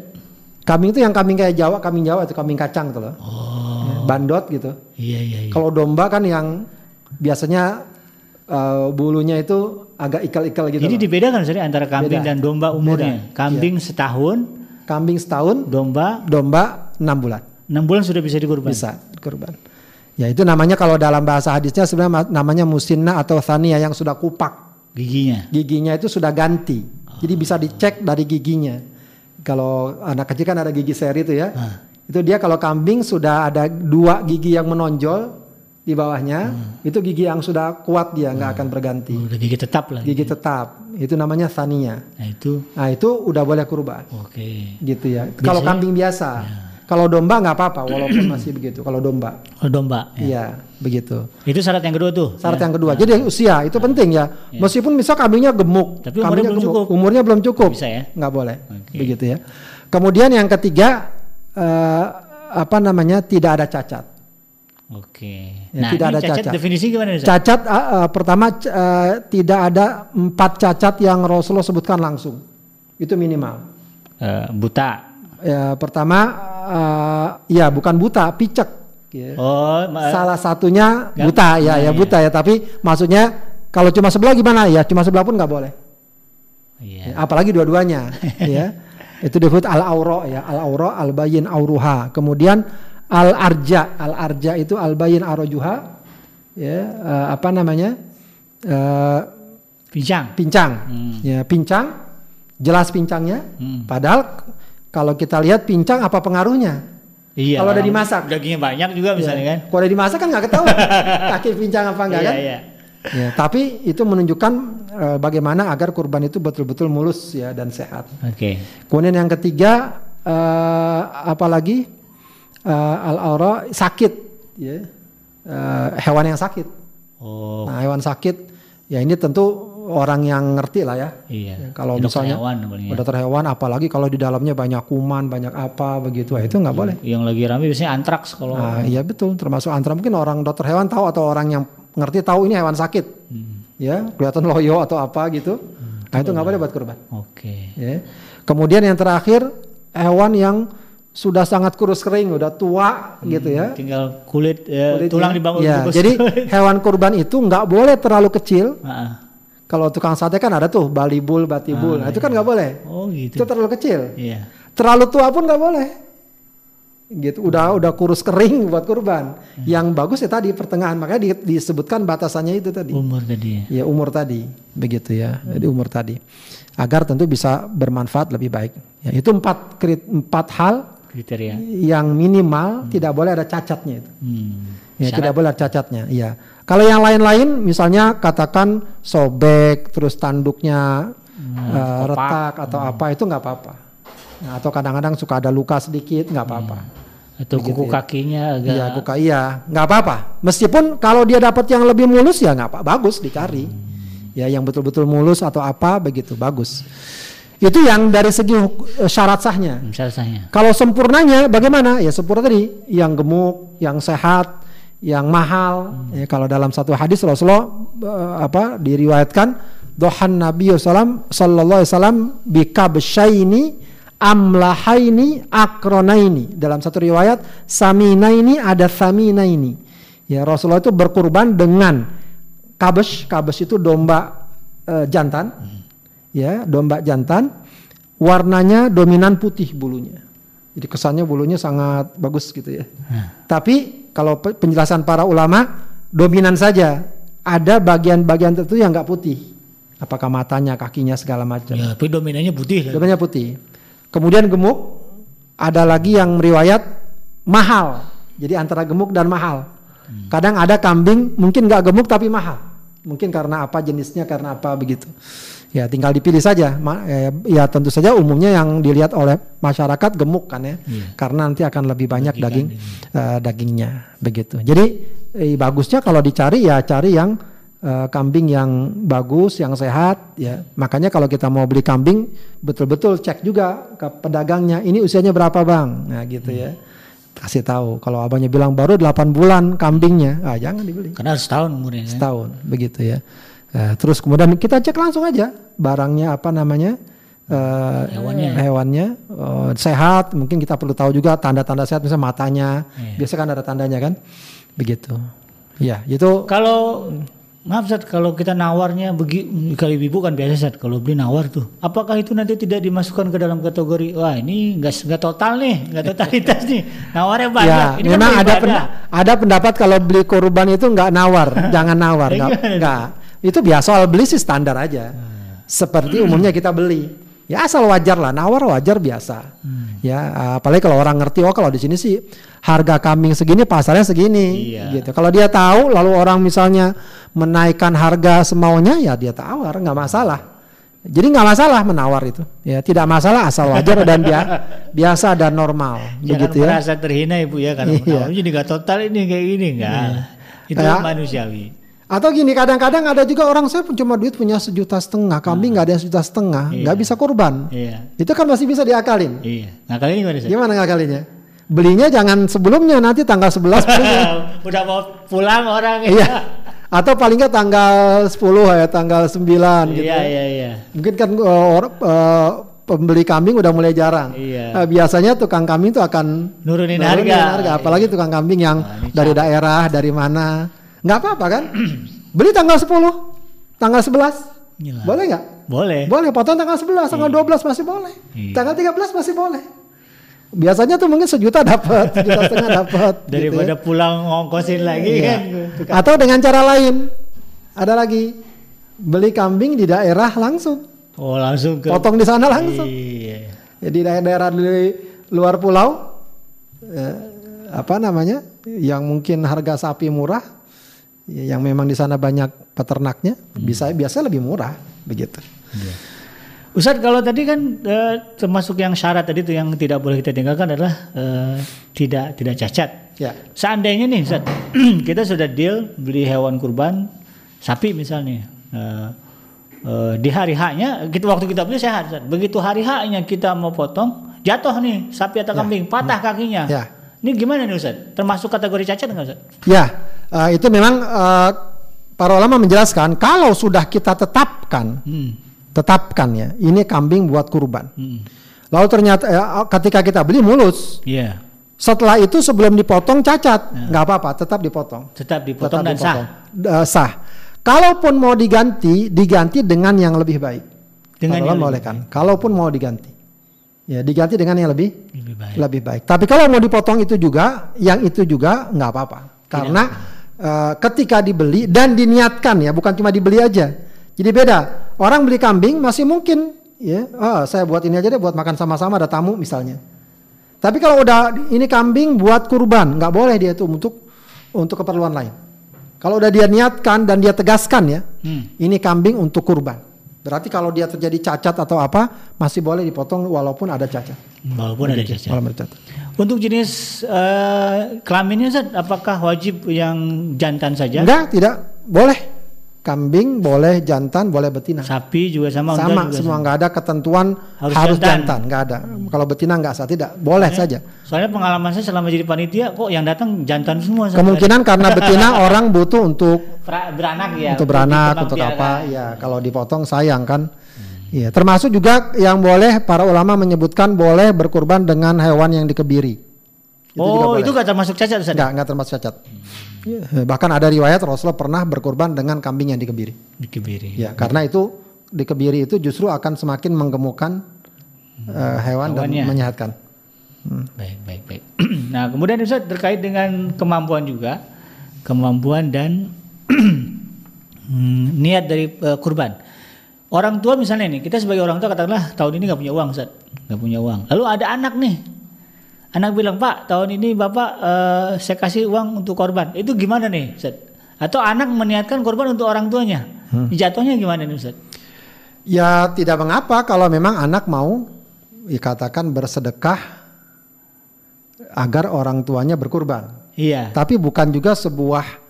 [SPEAKER 2] Kambing itu yang kambing kayak Jawa, kambing Jawa itu kambing kacang tuh loh,
[SPEAKER 1] Oh.
[SPEAKER 2] Ya, bandot gitu.
[SPEAKER 1] Iya iya iya.
[SPEAKER 2] Kalau domba kan yang biasanya eh, bulunya itu agak ikal-ikal gitu.
[SPEAKER 1] Jadi
[SPEAKER 2] loh.
[SPEAKER 1] dibedakan Ustaz antara kambing
[SPEAKER 2] Beda.
[SPEAKER 1] dan domba umurnya.
[SPEAKER 2] Beda.
[SPEAKER 1] Kambing setahun,
[SPEAKER 2] Kambing setahun,
[SPEAKER 1] domba
[SPEAKER 2] domba enam bulan
[SPEAKER 1] enam bulan sudah bisa dikurban.
[SPEAKER 2] bisa kurban. Ya itu namanya kalau dalam bahasa hadisnya sebenarnya ma- namanya musinna atau thania yang sudah kupak.
[SPEAKER 1] Giginya.
[SPEAKER 2] Giginya itu sudah ganti. Jadi bisa dicek dari giginya. Kalau anak kecil kan ada gigi seri itu ya. Itu dia kalau kambing sudah ada dua gigi yang menonjol di bawahnya, itu gigi yang sudah kuat dia nggak akan berganti.
[SPEAKER 1] Udah gigi tetap lah.
[SPEAKER 2] Gigi tetap. Itu namanya thania.
[SPEAKER 1] Nah itu.
[SPEAKER 2] Nah, itu udah boleh kurban.
[SPEAKER 1] Oke.
[SPEAKER 2] gitu ya. Kalau kambing biasa, kalau domba nggak apa-apa, walaupun masih (clears throat) begitu. Kalau domba,
[SPEAKER 1] Oh domba. Ya.
[SPEAKER 2] iya begitu.
[SPEAKER 1] Itu syarat yang kedua tuh.
[SPEAKER 2] Syarat yang kedua, jadi usia itu penting ya. Meskipun misal kambingnya gemuk,
[SPEAKER 1] Tapi umurnya
[SPEAKER 2] kambingnya
[SPEAKER 1] belum
[SPEAKER 2] gemuk,
[SPEAKER 1] cukup.
[SPEAKER 2] umurnya belum cukup,
[SPEAKER 1] Bisa ya?
[SPEAKER 2] nggak boleh,
[SPEAKER 1] Oke.
[SPEAKER 2] begitu ya. Kemudian yang ketiga, eh, apa namanya tidak ada cacat.
[SPEAKER 1] Oke.
[SPEAKER 2] Ya,
[SPEAKER 1] nah
[SPEAKER 2] tidak
[SPEAKER 1] ini
[SPEAKER 2] ada
[SPEAKER 1] cacat,
[SPEAKER 2] cacat.
[SPEAKER 1] definisi gimana? Ustaz?
[SPEAKER 2] Cacat eh, eh, pertama eh, tidak ada empat cacat yang Rasulullah sebutkan langsung, itu minimal.
[SPEAKER 1] Eh, buta.
[SPEAKER 2] Ya, pertama, eh, ya bukan buta, picek. ya.
[SPEAKER 1] Oh,
[SPEAKER 2] Salah satunya buta ya, ya buta ya. Tapi maksudnya kalau cuma sebelah gimana ya? Cuma sebelah pun nggak boleh.
[SPEAKER 1] Iya.
[SPEAKER 2] Ya, apalagi dua-duanya. (laughs) ya, itu disebut al auro ya, al auro al bayin auruha. Kemudian al arja, al arja itu al bayin arojuha. Ya, eh, apa namanya? Eh,
[SPEAKER 1] Pincang.
[SPEAKER 2] pincang.
[SPEAKER 1] Hmm.
[SPEAKER 2] Ya, pincang. Jelas pincangnya.
[SPEAKER 1] Hmm.
[SPEAKER 2] Padahal kalau kita lihat pincang apa pengaruhnya?
[SPEAKER 1] Iya.
[SPEAKER 2] Kalau udah dimasak.
[SPEAKER 1] Dagingnya banyak juga misalnya
[SPEAKER 2] Ya.
[SPEAKER 1] kan.
[SPEAKER 2] Kalau udah dimasak kan nggak ketahuan (laughs) kaki pincang apa enggak
[SPEAKER 1] iya,
[SPEAKER 2] kan?
[SPEAKER 1] Iya.
[SPEAKER 2] Ya, tapi itu menunjukkan eh, bagaimana agar kurban itu betul-betul mulus ya dan sehat.
[SPEAKER 1] Oke.
[SPEAKER 2] Kemudian yang ketiga eh, apalagi eh, al aura sakit ya. Eh, hewan yang sakit.
[SPEAKER 1] Oh,
[SPEAKER 2] Nah, hewan sakit ya ini tentu orang yang ngerti lah ya.
[SPEAKER 1] iya.
[SPEAKER 2] Ya, kalau
[SPEAKER 1] Dokter
[SPEAKER 2] misalnya
[SPEAKER 1] hewan ya.
[SPEAKER 2] dokter hewan apalagi kalau di dalamnya banyak kuman, banyak apa begitu, itu nggak boleh.
[SPEAKER 1] Yang lagi rame biasanya antraks kalau
[SPEAKER 2] Nah, iya betul, termasuk antara mungkin orang dokter hewan tahu atau orang yang ngerti tahu ini hewan sakit, ya kelihatan loyo atau apa gitu, nah itu nggak boleh buat kurban.
[SPEAKER 1] Oke.
[SPEAKER 2] Ya. Kemudian yang terakhir hewan yang sudah sangat kurus kering, udah tua gitu ya.
[SPEAKER 1] Tinggal kulit, ya,
[SPEAKER 2] Kulitnya.
[SPEAKER 1] tulang dibangun
[SPEAKER 2] Ya, jadi (laughs) hewan kurban itu nggak boleh terlalu kecil. Kalau tukang sate kan ada tuh balibul, batibul, nah itu kan nggak boleh.
[SPEAKER 1] Oh gitu.
[SPEAKER 2] Itu terlalu kecil.
[SPEAKER 1] Iya.
[SPEAKER 2] Terlalu tua pun nggak boleh. Gitu, udah udah kurus kering buat kurban. Yang bagus ya tadi pertengahan, makanya di- disebutkan batasannya itu tadi.
[SPEAKER 1] Umur tadi ya.
[SPEAKER 2] Ya umur tadi, begitu ya. Jadi umur tadi, agar tentu bisa bermanfaat lebih baik. Ya, itu empat empat hal
[SPEAKER 1] kriteria.
[SPEAKER 2] yang minimal tidak boleh ada cacatnya itu.
[SPEAKER 1] Hmm.
[SPEAKER 2] Ya,
[SPEAKER 1] Syarat-
[SPEAKER 2] tidak boleh cacatnya. Iya. Kalau yang lain-lain, misalnya katakan sobek, terus tanduknya eh,
[SPEAKER 1] kopak.
[SPEAKER 2] retak atau apa itu nggak apa-apa. Nah, atau kadang-kadang suka ada luka sedikit nggak apa-apa.
[SPEAKER 1] Atau
[SPEAKER 2] Begitu
[SPEAKER 1] kuku
[SPEAKER 2] ya.
[SPEAKER 1] kakinya agak
[SPEAKER 2] Iya, kuka iya, nggak apa-apa. Meskipun kalau dia dapat yang lebih mulus ya nggak apa, bagus dicari. Ya, yang betul-betul mulus atau apa begitu bagus. Itu yang dari segi eh, syarat sahnya.
[SPEAKER 1] misalnya.
[SPEAKER 2] Kalau sempurnanya bagaimana? Ya sempurna tadi, yang gemuk, yang sehat, yang mahal. Ya, kalau dalam satu hadis Rasulullah eh, apa diriwayatkan dohan Nabi SAW Sallallahu Alaihi Wasallam bikabshaini amlahaini akronaini. Dalam satu riwayat saminaini ada saminaini ya Rasulullah itu berkurban dengan kabes kabes itu domba eh, jantan. Ya domba jantan. Warnanya dominan putih bulunya jadi kesannya bulunya sangat bagus gitu ya tapi kalau pe- penjelasan para ulama dominan saja ada bagian-bagian tertentu yang nggak putih apakah matanya kakinya segala macam
[SPEAKER 1] Ya, tapi dominannya putih lah.
[SPEAKER 2] Dominannya putih. Kemudian gemuk, ada lagi yang meriwayat mahal. Jadi antara gemuk dan mahal. Kadang ada kambing mungkin nggak gemuk tapi mahal. Mungkin karena apa jenisnya, karena apa begitu. Ya tinggal dipilih saja. Eh, Ya tentu saja umumnya yang dilihat oleh masyarakat gemuk kan ya. Karena nanti akan lebih banyak daging eh, dagingnya begitu. Jadi eh, bagusnya kalau dicari ya cari yang eh, kambing yang bagus, yang sehat ya. Makanya kalau kita mau beli kambing betul-betul cek juga ke pedagangnya. Ini usianya berapa, Bang? Nah, gitu ya. Kasih tahu. Kalau abangnya bilang baru 8 bulan kambingnya, ah jangan dibeli.
[SPEAKER 1] Karena setahun umurnya.
[SPEAKER 2] Setahun begitu ya. Eh, terus kemudian kita cek langsung aja barangnya apa namanya? eh,
[SPEAKER 1] Hewannya.
[SPEAKER 2] hewannya eh, sehat mungkin kita perlu tahu juga tanda-tanda sehat misalnya matanya
[SPEAKER 1] Iya.
[SPEAKER 2] biasa kan ada tandanya kan begitu ya itu
[SPEAKER 1] Kalau maaf Zat, kalau kita nawarnya begi kali ibu kan biasa Zat, kalau beli nawar tuh. Apakah itu nanti tidak dimasukkan ke dalam kategori wah ini enggak enggak total nih, enggak totalitas nih. Nawarnya (laughs) banyak.
[SPEAKER 2] Ya,
[SPEAKER 1] ini kan
[SPEAKER 2] memang ada penda- ada pendapat kalau beli korban itu nggak nawar, jangan nawar, nggak, (laughs) nggak. Itu biasa soal beli sih standar aja. Seperti umumnya kita beli. Ya asal wajar lah, nawar wajar biasa. Ya, apalagi kalau orang ngerti, oh kalau di sini sih harga kambing segini, pasarnya segini,
[SPEAKER 1] Iya.
[SPEAKER 2] gitu. Kalau dia tahu, lalu orang misalnya menaikkan harga semaunya, ya dia tawar, nggak masalah. Jadi nggak masalah menawar itu, ya tidak masalah asal wajar dan bia- (laughs) biasa dan normal,
[SPEAKER 1] Jangan
[SPEAKER 2] begitu ya.
[SPEAKER 1] merasa terhina ibu ya karena
[SPEAKER 2] Iya.
[SPEAKER 1] menawar jadi enggak total ini kayak gini enggak. Itu
[SPEAKER 2] Ya.
[SPEAKER 1] manusiawi.
[SPEAKER 2] Atau gini kadang-kadang ada juga orang saya cuma duit punya sejuta setengah, kambing nggak ada yang sejuta setengah,
[SPEAKER 1] Iya.
[SPEAKER 2] nggak bisa kurban.
[SPEAKER 1] Iya.
[SPEAKER 2] Itu kan masih bisa diakalin.
[SPEAKER 1] Iya. Nah, kali ini gimana Zat?
[SPEAKER 2] Gimana ngakalinya? Belinya jangan sebelumnya nanti tanggal 11 belinya. (laughs)
[SPEAKER 1] Udah mau pulang orang ya.
[SPEAKER 2] iya. Atau paling nggak tanggal 10 ya, tanggal 9 gitu.
[SPEAKER 1] Iya, iya, iya.
[SPEAKER 2] Mungkin kan uh, or- uh, pembeli kambing udah mulai jarang.
[SPEAKER 1] Iya.
[SPEAKER 2] Nah, biasanya tukang kambing itu akan
[SPEAKER 1] Nurunin harga.
[SPEAKER 2] Apalagi tukang kambing yang
[SPEAKER 1] Nah,
[SPEAKER 2] dari daerah, dari mana. Nggak apa-apa kan? (clears throat) Beli tanggal 10, tanggal 11.
[SPEAKER 1] Gila.
[SPEAKER 2] Boleh nggak?
[SPEAKER 1] Boleh.
[SPEAKER 2] Boleh, potong tanggal 11, tanggal 12 masih boleh.
[SPEAKER 1] Iya.
[SPEAKER 2] Tanggal 13 masih boleh. Biasanya tuh mungkin sejuta dapat, (laughs) sejuta setengah dapat. gitu
[SPEAKER 1] Daripada
[SPEAKER 2] ya.
[SPEAKER 1] pulang ngongkosin lagi
[SPEAKER 2] Iya.
[SPEAKER 1] kan.
[SPEAKER 2] Atau dengan cara lain. Ada lagi. Beli kambing di daerah langsung.
[SPEAKER 1] Oh langsung ke.
[SPEAKER 2] Potong di sana langsung.
[SPEAKER 1] Iya.
[SPEAKER 2] Jadi daerah-daerah di luar pulau eh, apa namanya? Yang mungkin harga sapi murah yang memang di sana banyak peternaknya bisa biasa lebih murah begitu.
[SPEAKER 1] Ustadz kalau tadi kan eh, termasuk yang syarat tadi itu yang tidak boleh kita tinggalkan adalah eh, tidak tidak cacat.
[SPEAKER 2] Ya.
[SPEAKER 1] Seandainya nih Ustadz, (clears throat) kita sudah deal beli hewan kurban sapi misalnya. eh, eh, di hari haknya kita waktu kita beli sehat Ustadz. Begitu hari haknya kita mau potong jatuh nih sapi atau kambing patah kakinya.
[SPEAKER 2] Ya.
[SPEAKER 1] Ini gimana nih Ustadz? Termasuk kategori cacat nggak Ustadz?
[SPEAKER 2] Ya, eh, itu memang eh, para ulama menjelaskan kalau sudah kita tetapkan,
[SPEAKER 1] Hmm.
[SPEAKER 2] tetapkan ya, ini kambing buat kurban.
[SPEAKER 1] Hmm.
[SPEAKER 2] Lalu ternyata eh, ketika kita beli mulus,
[SPEAKER 1] Iya.
[SPEAKER 2] setelah itu sebelum dipotong cacat, nggak apa-apa, tetap dipotong.
[SPEAKER 1] Tetap dipotong
[SPEAKER 2] Tetap
[SPEAKER 1] dan sah.
[SPEAKER 2] dipotong. Eh, sah. Kalaupun mau diganti, diganti dengan yang lebih baik.
[SPEAKER 1] Dengan lebih
[SPEAKER 2] bolehkan. Kalaupun mau diganti, ya diganti dengan yang lebih
[SPEAKER 1] Lebih baik.
[SPEAKER 2] lebih baik. Tapi kalau mau dipotong itu juga, yang itu juga nggak apa-apa. Karena eh, ketika dibeli dan diniatkan ya, bukan cuma dibeli aja. Jadi beda. Orang beli kambing masih mungkin ya, ah, saya buat ini aja deh buat makan sama-sama ada tamu misalnya. Tapi kalau udah ini kambing buat kurban, nggak boleh dia itu untuk untuk keperluan lain. Kalau udah dia niatkan dan dia tegaskan ya,
[SPEAKER 1] Hmm.
[SPEAKER 2] ini kambing untuk kurban. Berarti kalau dia terjadi cacat atau apa masih boleh dipotong walaupun ada cacat.
[SPEAKER 1] Walaupun ada cacat.
[SPEAKER 2] Walaupun ada cacat.
[SPEAKER 1] Untuk jenis uh, kelaminnya Ustaz, apakah wajib yang jantan saja?
[SPEAKER 2] Enggak, tidak. Boleh. Kambing boleh jantan, boleh betina.
[SPEAKER 1] Sapi juga sama.
[SPEAKER 2] Sama,
[SPEAKER 1] juga
[SPEAKER 2] semua nggak ada ketentuan
[SPEAKER 1] Harus
[SPEAKER 2] harus,
[SPEAKER 1] jantan.
[SPEAKER 2] nggak ada. Kalau betina nggak sah, tidak. Boleh saja.
[SPEAKER 1] Soalnya pengalaman saya selama jadi panitia, kok yang datang jantan semua.
[SPEAKER 2] Kemungkinan karena betina (laughs) orang butuh untuk
[SPEAKER 1] Pra- beranak ya.
[SPEAKER 2] untuk beranak, untuk apa? Ya, kalau dipotong sayang kan. Iya, termasuk juga yang boleh para ulama menyebutkan boleh berkurban dengan hewan yang dikebiri. juga
[SPEAKER 1] Oh,
[SPEAKER 2] boleh.
[SPEAKER 1] itu gak termasuk cacat Ustaz?
[SPEAKER 2] Enggak, enggak termasuk cacat. Ya, Bahkan ada riwayat Rasulullah pernah berkurban dengan kambing yang dikebiri.
[SPEAKER 1] Dikebiri.
[SPEAKER 2] Ya, karena itu dikebiri itu justru akan semakin menggemukkan eh, hewan dan
[SPEAKER 1] Hewannya.
[SPEAKER 2] menyehatkan.
[SPEAKER 1] Baik, baik, baik. (clears throat) nah, kemudian Ustaz terkait dengan kemampuan juga, kemampuan dan (clears throat) hmm, niat dari eh, kurban. Orang tua misalnya nih, kita sebagai orang tua katakanlah tahun ini nggak punya uang, Ustaz, nggak punya uang. Lalu ada anak nih, anak bilang Pak, tahun ini bapak eh, saya kasih uang untuk korban. Itu gimana nih, Ustaz? Atau anak meniatkan korban untuk orang tuanya, jatuhnya gimana nih, Ustaz?
[SPEAKER 2] Ya, tidak mengapa kalau memang anak mau dikatakan bersedekah agar orang tuanya berkurban.
[SPEAKER 1] Iya.
[SPEAKER 2] Tapi bukan juga sebuah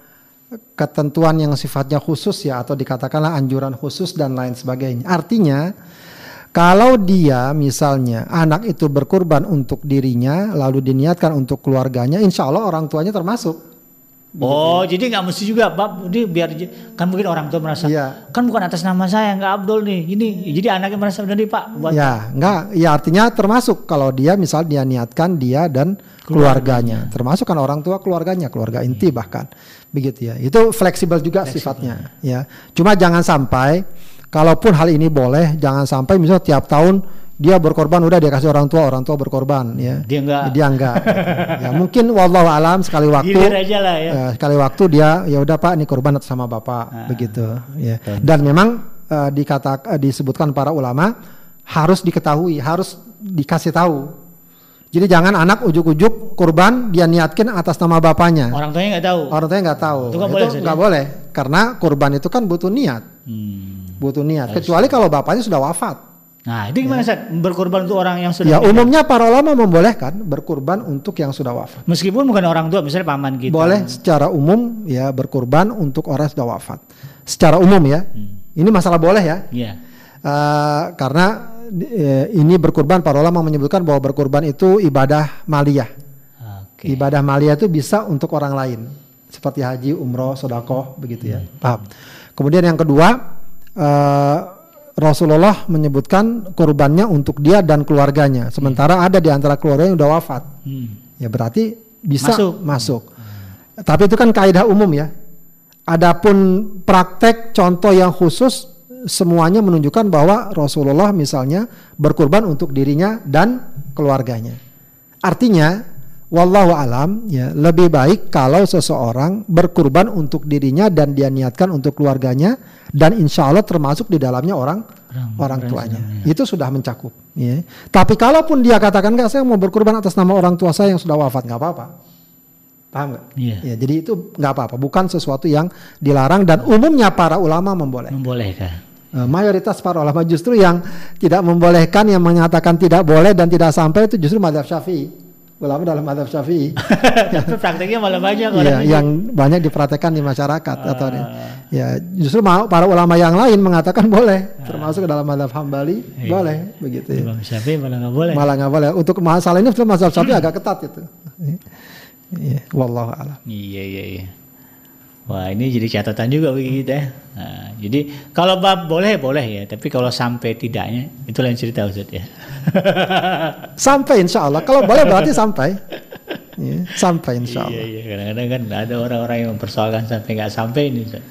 [SPEAKER 2] ketentuan yang sifatnya khusus ya atau dikatakanlah anjuran khusus dan lain sebagainya. Artinya kalau dia misalnya anak itu berkurban untuk dirinya lalu diniatkan untuk keluarganya, insya Allah orang tuanya termasuk.
[SPEAKER 1] Oh, jadi nggak mesti juga, Pak. Ini biar kan mungkin orang tua merasa,
[SPEAKER 2] Iya.
[SPEAKER 1] kan bukan atas nama saya, nggak Abdul nih. Ini jadi anaknya merasa benar nih, Pak. Buat
[SPEAKER 2] Ya, enggak, ya artinya termasuk kalau dia misal dia niatkan dia dan keluarganya, termasuk kan orang tua keluarganya, keluarga inti bahkan. Begitu ya. Itu fleksibel juga sifatnya, ya. Cuma jangan sampai kalaupun hal ini boleh, jangan sampai misal tiap tahun dia berkorban udah dia kasih orang tua, orang tua berkorban ya.
[SPEAKER 1] Dia enggak.
[SPEAKER 2] Dia enggak. (laughs) ya mungkin wallahu alam sekali waktu
[SPEAKER 1] aja lah ya.
[SPEAKER 2] Eh, sekali waktu dia ya udah Pak ini korban atas sama Bapak
[SPEAKER 1] Ah.
[SPEAKER 2] begitu ya. Dan memang eh, dikata eh, disebutkan para ulama harus diketahui, harus dikasih tahu. Jadi jangan anak ujuk-ujuk kurban dia niatkan atas nama bapaknya.
[SPEAKER 1] Orang tuanya nggak tahu.
[SPEAKER 2] Orang tuanya nggak tahu.
[SPEAKER 1] Itu nggak boleh,
[SPEAKER 2] nggak boleh karena kurban itu kan butuh niat,
[SPEAKER 1] Hmm.
[SPEAKER 2] Butuh niat. Kecuali kalau bapaknya sudah wafat.
[SPEAKER 1] Nah, itu gimana, Ustaz? Berkorban untuk orang yang sudah
[SPEAKER 2] Ya
[SPEAKER 1] meninggal?
[SPEAKER 2] umumnya para ulama membolehkan berkurban untuk yang sudah wafat.
[SPEAKER 1] Meskipun bukan orang tua, misalnya paman kita.
[SPEAKER 2] Boleh secara umum ya berkurban untuk orang yang sudah wafat. Secara umum ya. Ini masalah boleh ya.
[SPEAKER 1] Iya.
[SPEAKER 2] Eh, karena eh, ini berkurban para ulama menyebutkan bahwa berkurban itu ibadah maliyah.
[SPEAKER 1] Oke.
[SPEAKER 2] Ibadah maliyah itu bisa untuk orang lain seperti haji, umroh, sodakoh begitu ya. Paham. Kemudian yang kedua eh, Rasulullah menyebutkan kurbannya untuk dia dan keluarganya. Sementara ada di antara keluarganya yang udah wafat.
[SPEAKER 1] Hmm.
[SPEAKER 2] Ya berarti bisa
[SPEAKER 1] Masuk.
[SPEAKER 2] masuk. Tapi itu kan kaidah umum ya. Adapun praktek contoh yang khusus semuanya menunjukkan bahwa Rasulullah misalnya berkurban untuk dirinya dan keluarganya. Artinya wallahu alam ya lebih baik kalau seseorang berkurban untuk dirinya dan dia niatkan untuk keluarganya dan insya Allah termasuk di dalamnya
[SPEAKER 1] orang
[SPEAKER 2] Orang-
[SPEAKER 1] orang
[SPEAKER 2] tuanya.
[SPEAKER 1] sedang,
[SPEAKER 2] Itu sudah mencakup. Ya. Tapi kalaupun dia katakan nggak saya mau berkurban atas nama orang tua saya yang sudah wafat nggak apa-apa. Paham nggak?
[SPEAKER 1] Iya.
[SPEAKER 2] Ya, jadi itu nggak apa-apa. Bukan sesuatu yang dilarang dan umumnya para ulama memboleh.
[SPEAKER 1] Membolehkan.
[SPEAKER 2] Eh, mayoritas para ulama justru yang tidak membolehkan, yang menyatakan tidak boleh dan tidak sampai itu justru madhab syafi'i. Ulama dalam madhab syafi'i.
[SPEAKER 1] Tapi (laughs) prakteknya malah banyak
[SPEAKER 2] Iya,
[SPEAKER 1] orang
[SPEAKER 2] yang banyak dipraktekkan di masyarakat atau di-
[SPEAKER 1] Ah.
[SPEAKER 2] ya justru mau para ulama yang lain mengatakan boleh, termasuk ke dalam madhab hambali
[SPEAKER 1] Iya.
[SPEAKER 2] boleh begitu ya.
[SPEAKER 1] Imam Syafi'i malah nggak boleh.
[SPEAKER 2] Malah nggak boleh. Untuk masalah ini sebenarnya mazhab Syafi'i agak ketat itu. (clears throat) Iya, wallahu a'lam.
[SPEAKER 1] Iya iya iya. Wah ini jadi catatan juga bagi kita ya. Nah, jadi kalau bab boleh boleh ya, tapi kalau sampai tidaknya itu lain cerita Ustaz ya. (laughs)
[SPEAKER 2] Sampai insya Allah. Kalau boleh berarti sampai. Iya, sampai insya
[SPEAKER 1] Iya
[SPEAKER 2] Allah.
[SPEAKER 1] iya kadang-kadang kan ada orang-orang yang mempersoalkan sampai nggak sampai ini Ustaz.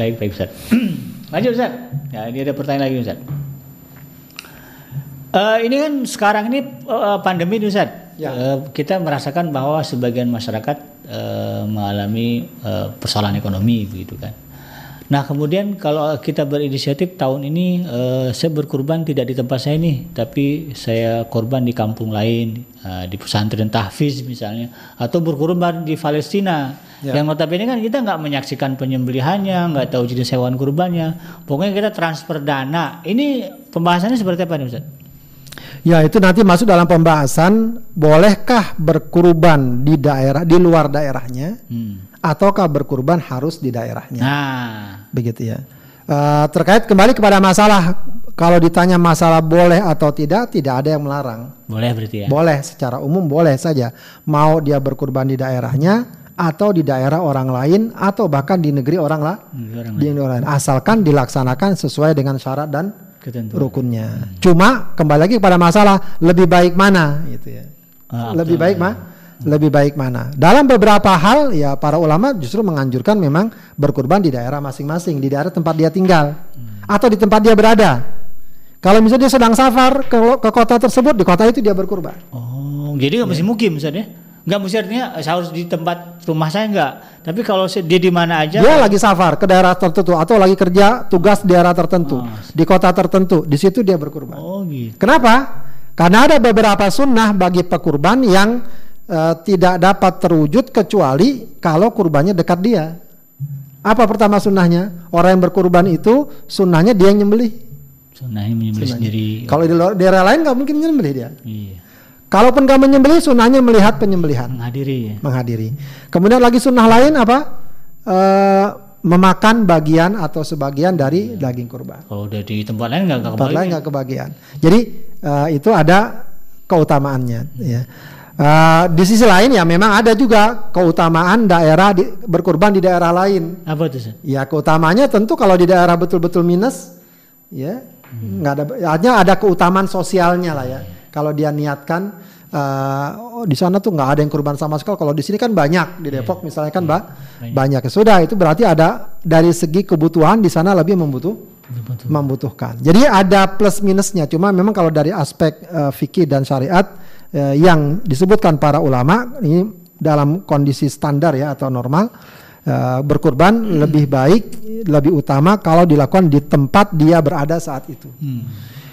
[SPEAKER 1] Baik baik Ustaz. (clears throat) Lanjut Ustaz. Ya ini ada pertanyaan lagi Ustaz. Eh, ini kan sekarang ini eh, pandemi nih, Ustaz.
[SPEAKER 2] Ya.
[SPEAKER 1] Eh, kita merasakan bahwa sebagian masyarakat eh, mengalami eh, persoalan ekonomi begitu kan. Nah kemudian kalau kita berinisiatif tahun ini eh, saya berkurban tidak di tempat saya nih, tapi saya korban di kampung lain, eh, di pesantren tahfiz misalnya, atau berkurban di Palestina.
[SPEAKER 2] Ya.
[SPEAKER 1] Yang notabene kan kita nggak menyaksikan penyembelihannya, nggak tahu jenis hewan kurbannya. Pokoknya kita transfer dana. Ini pembahasannya seperti apa nih Ustaz?
[SPEAKER 2] Ya itu nanti masuk dalam pembahasan bolehkah berkurban di daerah di luar daerahnya
[SPEAKER 1] Hmm.
[SPEAKER 2] ataukah berkurban harus di daerahnya.
[SPEAKER 1] Nah,
[SPEAKER 2] begitu ya. Eh, terkait kembali kepada masalah kalau ditanya masalah boleh atau tidak, tidak ada yang melarang.
[SPEAKER 1] boleh berarti ya?
[SPEAKER 2] Boleh secara umum boleh saja. Mau dia berkurban di daerahnya atau di daerah orang lain atau bahkan di negeri orang lah
[SPEAKER 1] orang
[SPEAKER 2] di negeri orang lain asalkan dilaksanakan sesuai dengan syarat dan
[SPEAKER 1] ketentuan.
[SPEAKER 2] rukunnya. Cuma kembali lagi kepada masalah lebih baik mana gitu ya.
[SPEAKER 1] Ah,
[SPEAKER 2] lebih baik mah lebih baik mana? Dalam beberapa hal ya para ulama justru menganjurkan memang berkurban di daerah masing-masing, di daerah tempat dia tinggal atau di tempat dia berada. Kalau misalnya dia sedang safar ke, ke kota tersebut, di kota itu dia berkurban.
[SPEAKER 1] Oh, jadi nggak mesti mukim Ustaz ya? Nggak mesti artinya eh, harus di tempat rumah saya nggak. Tapi kalau dia di mana aja.
[SPEAKER 2] Dia lagi safar ke daerah tertentu atau lagi kerja tugas di daerah tertentu, di kota tertentu, di situ dia berkurban.
[SPEAKER 1] Oh gitu.
[SPEAKER 2] Kenapa? Karena ada beberapa sunnah bagi pekurban yang eh, tidak dapat terwujud kecuali kalau kurbannya dekat dia. Apa pertama sunnahnya? Orang yang berkurban itu sunnahnya dia yang nyembelih.
[SPEAKER 1] Sunnahnya menyembelih sendiri.
[SPEAKER 2] Kalau di daerah lain nggak mungkin nyembelih dia.
[SPEAKER 1] Iya.
[SPEAKER 2] Kalaupun nggak menyembelih, sunnahnya melihat penyembelihan,
[SPEAKER 1] Menghadiri ya.
[SPEAKER 2] menghadiri. Kemudian lagi sunnah lain apa? Eh, memakan bagian atau sebagian dari daging kurban.
[SPEAKER 1] Kalau udah di tempat lain nggak nggak
[SPEAKER 2] tempat lain nggak kebagian. Jadi eh, itu ada keutamaannya. Ya. Eh, di sisi lain ya memang ada juga keutamaan daerah di, berkurban di daerah lain.
[SPEAKER 1] Apa tuh Ustaz?
[SPEAKER 2] Ya keutamaannya tentu kalau di daerah betul-betul minus, ya nggak ada. Artinya ada keutamaan sosialnya lah ya. Kalau dia niatkan oh, di sana tuh nggak ada yang kurban sama sekali. Kalau di sini kan banyak di Depok misalnya kan ba- banyak. Sudah itu berarti ada dari segi kebutuhan di sana lebih membutuh
[SPEAKER 1] Betul.
[SPEAKER 2] membutuhkan. Jadi ada plus minusnya. Cuma memang kalau dari aspek eh, fikih dan syariat eh, yang disebutkan para ulama ini dalam kondisi standar ya atau normal eh, berkurban lebih baik, lebih utama kalau dilakukan di tempat dia berada saat itu.
[SPEAKER 1] Hmm.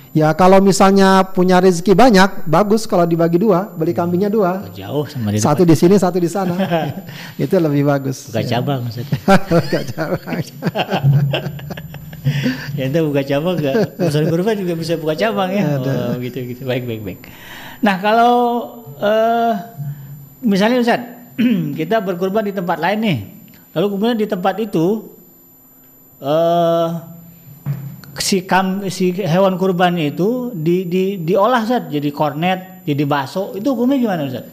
[SPEAKER 2] Ya kalau misalnya punya rezeki banyak, bagus kalau dibagi dua, beli kambingnya dua,
[SPEAKER 1] Jauh sama di
[SPEAKER 2] satu di sini, satu di sana, (laughs) itu lebih bagus.
[SPEAKER 1] buka cabang Ustaz. (laughs)
[SPEAKER 2] Buka cabang. (laughs)
[SPEAKER 1] ya itu buka cabang nggak. Urusan kurban juga bisa buka cabang ya. Oh, gitu gitu. Baik baik baik. Nah kalau eh misalnya Ustaz (clears throat) kita berkurban di tempat lain nih. Lalu kemudian di tempat itu eh si kam si hewan kurbannya itu di di diolah Ustaz jadi kornet jadi bakso itu hukumnya gimana Ustaz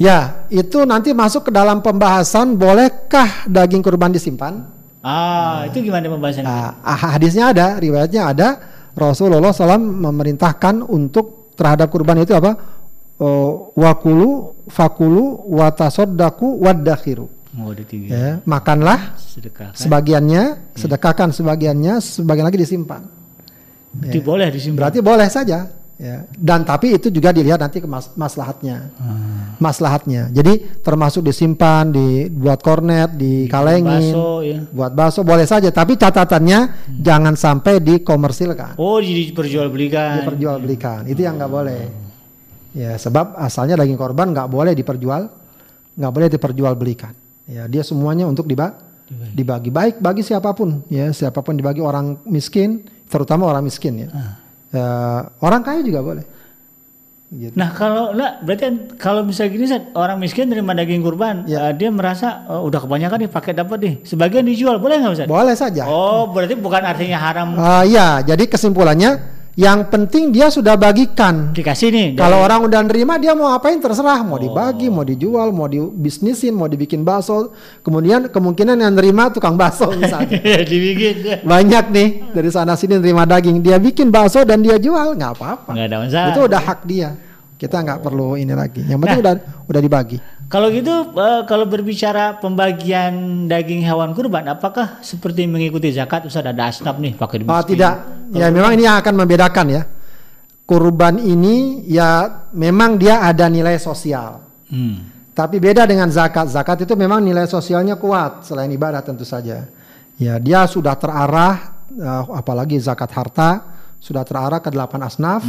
[SPEAKER 2] Ya, itu nanti masuk ke dalam pembahasan bolehkah daging kurban disimpan?
[SPEAKER 1] ah itu gimana pembahasannya
[SPEAKER 2] Nah, ah, hadisnya ada, riwayatnya ada. Rasulullah SAW memerintahkan untuk terhadap kurban itu apa? Oh, wakulu, fakulu, watasodaku, wadakhiru. Ya, makanlah
[SPEAKER 1] sedekah kan?
[SPEAKER 2] sebagiannya, sedekahkan sebagiannya, sebagian lagi disimpan.
[SPEAKER 1] Berarti boleh disimpan
[SPEAKER 2] Berarti boleh saja. Ya. Dan tapi itu juga dilihat nanti ke mas- maslahatnya.
[SPEAKER 1] Ah.
[SPEAKER 2] Maslahatnya. Jadi termasuk disimpan, dibuat kornet, dikalengin,
[SPEAKER 1] bakso ya
[SPEAKER 2] buat bakso boleh saja. Tapi catatannya jangan sampai dikomersilkan,
[SPEAKER 1] Oh, jadi diperjualbelikan.
[SPEAKER 2] diperjualbelikan. Itu yang nggak boleh. Ya, sebab asalnya daging korban nggak boleh diperjual, nggak boleh diperjualbelikan. Ya, dia semuanya untuk diba- dibagi baik bagi siapa pun. Ya, siapa pun dibagi orang miskin, terutama orang miskin ya. Ya, orang kaya juga boleh. Gitu.
[SPEAKER 1] Nah, kalau lah berarti kan kalau misalnya gini Sat, orang miskin terima daging kurban,
[SPEAKER 2] Ya.
[SPEAKER 1] eh, dia merasa oh, udah kebanyakan nih pakai dapat nih. Sebagian dijual, boleh nggak Ustaz?
[SPEAKER 2] Boleh saja.
[SPEAKER 1] Oh, berarti bukan artinya haram
[SPEAKER 2] Ah, ya, jadi kesimpulannya yang penting dia sudah bagikan.
[SPEAKER 1] dikasih nih.
[SPEAKER 2] Kalau orang udah nerima dia mau apain terserah, mau dibagi, mau dijual, mau dibisnisin, mau dibikin bakso. Kemudian kemungkinan yang nerima tukang bakso misalnya. (laughs)
[SPEAKER 1] dibikin
[SPEAKER 2] Banyak nih dari sana sini nerima daging, dia bikin bakso dan dia jual, nggak apa-apa.
[SPEAKER 1] nggak ada masalah.
[SPEAKER 2] Itu udah hak dia. Kita nggak perlu ini lagi. Yang penting udah udah dibagi.
[SPEAKER 1] Kalau gitu, eh, kalau berbicara pembagian daging hewan kurban, apakah seperti mengikuti zakat? Ustaz ada asnaf nih pakai di
[SPEAKER 2] Oh, tidak. Ya memang ini yang akan membedakan ya. Kurban ini ya memang dia ada nilai sosial.
[SPEAKER 1] Hmm.
[SPEAKER 2] Tapi beda dengan zakat. Zakat itu memang nilai sosialnya kuat selain ibadah tentu saja. Ya, dia sudah terarah uh, apalagi zakat harta sudah terarah ke delapan asnaf.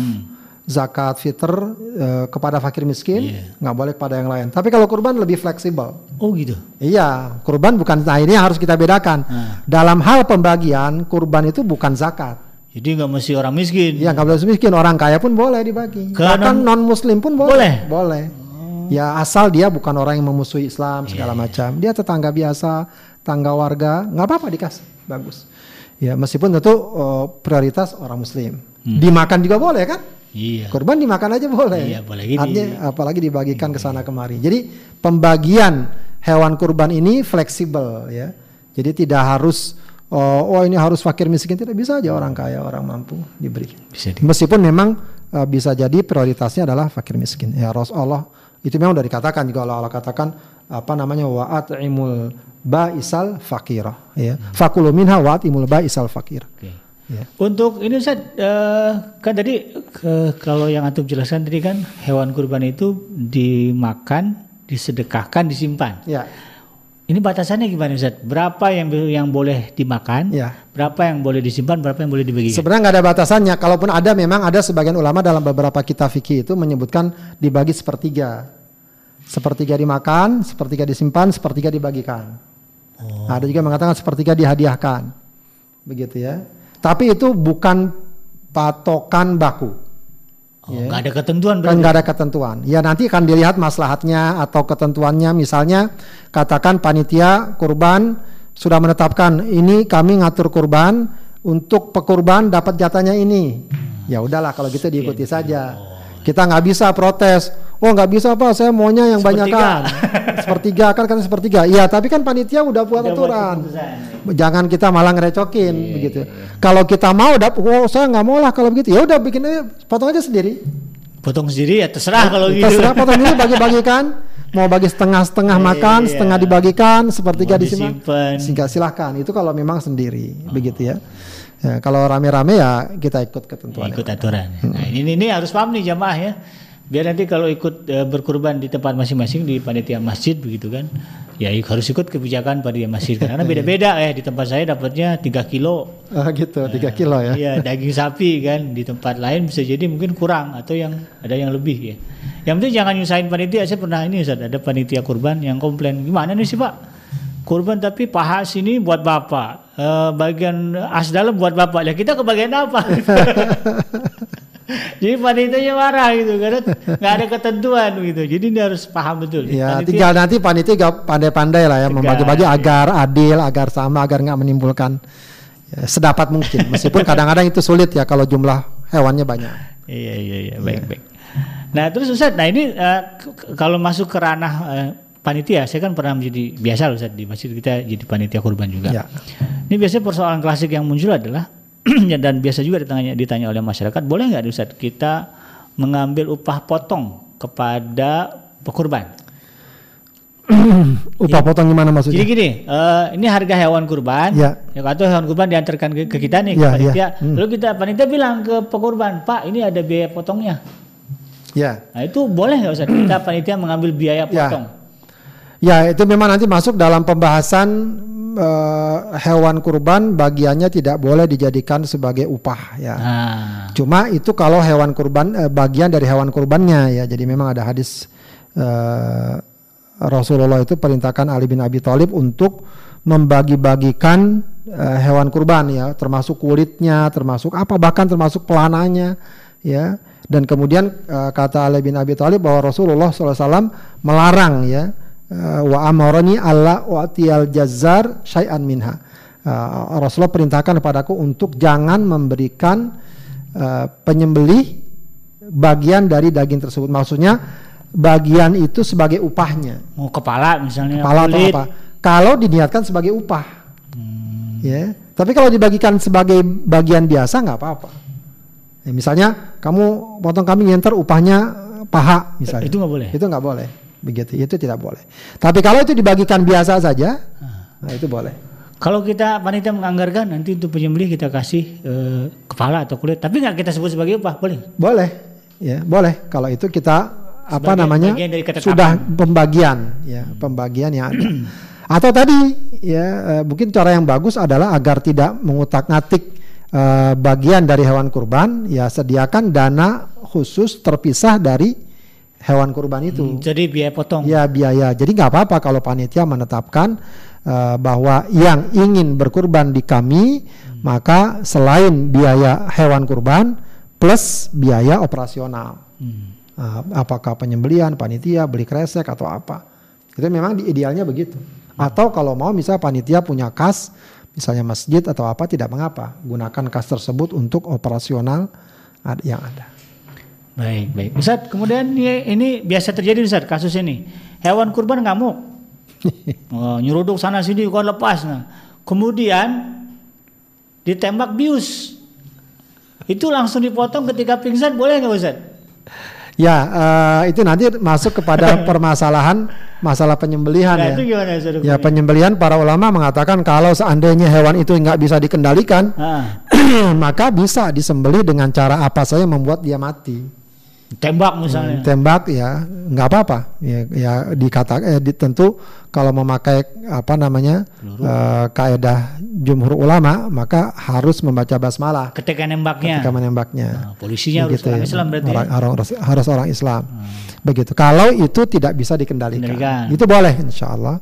[SPEAKER 2] Zakat fitr uh, kepada fakir miskin,
[SPEAKER 1] Iya.
[SPEAKER 2] nggak boleh kepada yang lain. Tapi kalau kurban lebih fleksibel.
[SPEAKER 1] Oh gitu.
[SPEAKER 2] Iya, kurban bukan nah ini harus kita bedakan.
[SPEAKER 1] Nah.
[SPEAKER 2] Dalam hal pembagian, kurban itu bukan zakat.
[SPEAKER 1] Jadi nggak mesti orang miskin.
[SPEAKER 2] Ya nggak boleh miskin, orang kaya pun boleh dibagi.
[SPEAKER 1] Ke
[SPEAKER 2] Bahkan
[SPEAKER 1] non-
[SPEAKER 2] non muslim pun
[SPEAKER 1] Boleh?
[SPEAKER 2] boleh. Boleh. Ya asal dia bukan orang yang memusuhi Islam
[SPEAKER 1] Iya,
[SPEAKER 2] segala macam. Dia tetangga biasa, tangga warga, nggak apa-apa dikasih, bagus. Ya meskipun tentu uh, prioritas orang muslim. Dimakan juga boleh kan?
[SPEAKER 1] Iya.
[SPEAKER 2] Kurban dimakan aja boleh.
[SPEAKER 1] Iya, boleh gini.
[SPEAKER 2] Artinya apalagi dibagikan ke sana kemari. Jadi pembagian hewan kurban ini fleksibel ya. Jadi tidak harus oh, oh ini harus fakir miskin tidak bisa aja orang kaya, orang mampu diberi.
[SPEAKER 1] Bisa di.
[SPEAKER 2] Meskipun memang uh, bisa jadi prioritasnya adalah fakir miskin. Ya Rasulullah itu memang sudah dikatakan juga Allah, Allah katakan apa namanya wa at'imul ba'isal fakira ya. Fakulu minha wa at'imul ba'isal fakir.
[SPEAKER 1] Oke.
[SPEAKER 2] Ya.
[SPEAKER 1] Untuk ini Ustaz, eh, kan tadi ke- kalau yang antum jelaskan tadi kan hewan kurban itu dimakan, disedekahkan, disimpan.
[SPEAKER 2] Ya.
[SPEAKER 1] Ini batasannya gimana Ustaz? Berapa yang yang boleh dimakan?
[SPEAKER 2] Ya.
[SPEAKER 1] Berapa yang boleh disimpan? Berapa yang boleh dibagikan?
[SPEAKER 2] Sebenarnya nggak ada batasannya. Kalaupun ada, memang ada sebagian ulama dalam beberapa kitab fikih itu menyebutkan dibagi sepertiga. Sepertiga dimakan, sepertiga disimpan, sepertiga dibagikan. Ada juga mengatakan sepertiga dihadiahkan, begitu ya. Tapi itu bukan patokan baku.
[SPEAKER 1] Oh, nggak ada ketentuan
[SPEAKER 2] Kan
[SPEAKER 1] berarti.
[SPEAKER 2] nggak ada ketentuan. Ya nanti akan dilihat maslahatnya atau ketentuannya. Misalnya katakan panitia kurban sudah menetapkan ini kami ngatur kurban untuk pekurban dapat jatahnya ini. Ya udahlah kalau gitu diikuti saja. Kita nggak bisa protes. Oh nggak bisa apa? Saya maunya yang
[SPEAKER 1] Sepertiga.
[SPEAKER 2] banyakan. (laughs) sepertiga kan kan sepertiga. Iya tapi kan panitia udah buat
[SPEAKER 1] Udah buat
[SPEAKER 2] aturan.
[SPEAKER 1] keputusan.
[SPEAKER 2] Jangan kita malah ngerecokin
[SPEAKER 1] Iya,
[SPEAKER 2] begitu. Kalau kita mau, dap, oh saya nggak mau lah kalau begitu. Ya udah bikin aja, potong aja sendiri.
[SPEAKER 1] Potong sendiri ya terserah kalau gitu.
[SPEAKER 2] Terserah potong dulu bagi-bagikan. Mau bagi setengah-setengah
[SPEAKER 1] Iya,
[SPEAKER 2] makan,
[SPEAKER 1] iya.
[SPEAKER 2] setengah dibagikan, sepertiga disimpan.
[SPEAKER 1] disimpan.
[SPEAKER 2] Sehingga silahkan. Itu kalau memang sendiri, begitu ya. Ya, Kalau rame-rame ya kita ikut ketentuan.
[SPEAKER 1] ikut aturan. Nah, ini ini harus paham nih jamaah ya. Biar nanti kalau ikut eh, berkurban di tempat masing-masing di panitia masjid begitu kan. Ya harus ikut kebijakan panitia masjid karena (laughs) beda-beda ya di tempat saya dapatnya 3 kilo.
[SPEAKER 2] Ah, gitu, 3 kilo ya.
[SPEAKER 1] Iya, daging sapi kan di tempat lain bisa jadi mungkin kurang atau yang ada yang lebih ya. Yang penting jangan nyusahin panitia. Saya pernah ini Ustaz, ada panitia kurban yang komplain, "Gimana nih sih, Pak? Kurban tapi paha sini buat Bapak, eh, bagian as dalam buat Bapak. Ya kita ke bagian apa?" (laughs) Jadi panitianya marah gitu karena nggak ada ketentuan gitu. Jadi ini harus paham betul.
[SPEAKER 2] Ya,
[SPEAKER 1] Panitia-
[SPEAKER 2] tinggal nanti panitia gak pandai-pandai lah ya membagi-bagi
[SPEAKER 1] ya.
[SPEAKER 2] agar adil, agar sama, agar nggak menimbulkan ya, sedapat mungkin. Meskipun kadang-kadang itu sulit ya kalau jumlah hewannya banyak.
[SPEAKER 1] Iya iya iya baik baik. Nah terus Ustaz, nah ini k- k- kalau masuk ke ranah eh, panitia, saya kan pernah menjadi biasa loh Ustaz di masjid kita jadi panitia kurban juga.
[SPEAKER 2] Ya.
[SPEAKER 1] Ini biasanya persoalan klasik yang muncul adalah (clears throat) dan biasa juga ditanya ditanya oleh masyarakat, boleh nggak Ustaz kita mengambil upah potong kepada pekurban? (clears throat)
[SPEAKER 2] Upah potong gimana
[SPEAKER 1] Jadi
[SPEAKER 2] maksudnya?
[SPEAKER 1] gini, eh, ini harga hewan kurban,
[SPEAKER 2] Ya.
[SPEAKER 1] ya atau hewan kurban diantarkan ke, ke kita nih, ke
[SPEAKER 2] Ya,
[SPEAKER 1] panitia.
[SPEAKER 2] ya. Hmm.
[SPEAKER 1] Lalu kita panitia bilang ke pekurban, Pak, ini ada biaya potongnya.
[SPEAKER 2] Ya.
[SPEAKER 1] Nah itu boleh nggak Ustaz kita panitia mengambil biaya
[SPEAKER 2] Ya.
[SPEAKER 1] potong?
[SPEAKER 2] Ya, itu memang nanti masuk dalam pembahasan eh, hewan kurban bagiannya tidak boleh dijadikan sebagai upah ya.
[SPEAKER 1] Nah,
[SPEAKER 2] Cuma itu kalau hewan kurban eh, bagian dari hewan kurbannya ya. Jadi memang ada hadis eh, Rasulullah itu perintahkan Ali bin Abi Thalib untuk membagi-bagikan eh, hewan kurban ya, termasuk kulitnya, termasuk apa bahkan termasuk pelananya ya. Dan kemudian eh, kata Ali bin Abi Thalib bahwa Rasulullah SAW melarang ya wa amarani alla wa'tiyal jazzar syai'an minha. Eh, Rasulullah perintahkan kepadaku untuk jangan memberikan eh, penyembelih bagian dari daging tersebut. Maksudnya bagian itu sebagai upahnya.
[SPEAKER 1] mau kepala misalnya
[SPEAKER 2] Kepala atau apa? Kalau diniatkan sebagai upah. Ya. Tapi kalau dibagikan sebagai bagian biasa nggak apa-apa. Ya, misalnya kamu potong kambing yang upahnya eh, paha misalnya.
[SPEAKER 1] Itu nggak boleh.
[SPEAKER 2] Itu nggak boleh. Begitu. Itu tidak boleh. Tapi kalau itu dibagikan biasa saja, nah itu boleh.
[SPEAKER 1] Kalau kita panitia menganggarkan nanti untuk penyembelih kita kasih eh, kepala atau kulit, tapi nggak kita sebut sebagai upah, boleh?
[SPEAKER 2] Boleh, ya boleh. Kalau itu kita apa namanya sudah pembagian, ya pembagian yang ada. (clears throat) Atau tadi ya uh, mungkin cara yang bagus adalah agar tidak mengutak-ngatik uh, bagian dari hewan kurban, ya sediakan dana khusus terpisah dari hewan kurban itu. Hmm,
[SPEAKER 1] jadi biaya potong.
[SPEAKER 2] Ya biaya. Jadi nggak apa-apa kalau panitia menetapkan uh, bahwa yang ingin berkurban di kami hmm. maka selain biaya hewan kurban plus biaya operasional. Hmm. Uh, apakah penyembelian, panitia, beli kresek atau apa? Itu memang di idealnya begitu. Hmm. Atau kalau mau misalnya panitia punya kas, misalnya masjid atau apa tidak mengapa, gunakan kas tersebut untuk operasional yang ada.
[SPEAKER 1] Baik, baik. Ustaz, kemudian ini, ini biasa terjadi Ustaz kasus ini. Hewan kurban ngamuk. (laughs) oh, nyeruduk sana sini kok lepas nah. Kemudian ditembak bius. Itu langsung dipotong ketika pingsan boleh nggak Ustaz?
[SPEAKER 2] Ya, uh, itu nanti masuk kepada (laughs) permasalahan masalah penyembelihan nah, ya. Itu gimana, Ustaz, ya, penyembelihan para ulama mengatakan kalau seandainya hewan itu nggak bisa dikendalikan, ah. (clears throat) maka bisa disembelih dengan cara apa saja membuat dia mati
[SPEAKER 1] tembak misalnya.
[SPEAKER 2] hmm, tembak ya. Nggak apa-apa. Ya, ya dikata eh, tentu kalau memakai apa namanya uh, kaedah jumhur ulama maka harus membaca basmalah.
[SPEAKER 1] Ketika nembaknya.
[SPEAKER 2] Ketika menembaknya.
[SPEAKER 1] Nah, polisinya harus orang Islam berarti
[SPEAKER 2] orang, ya? harus, harus orang Islam. Hmm. begitu. Kalau itu tidak bisa dikendalikan. Kendalikan. itu boleh insya Allah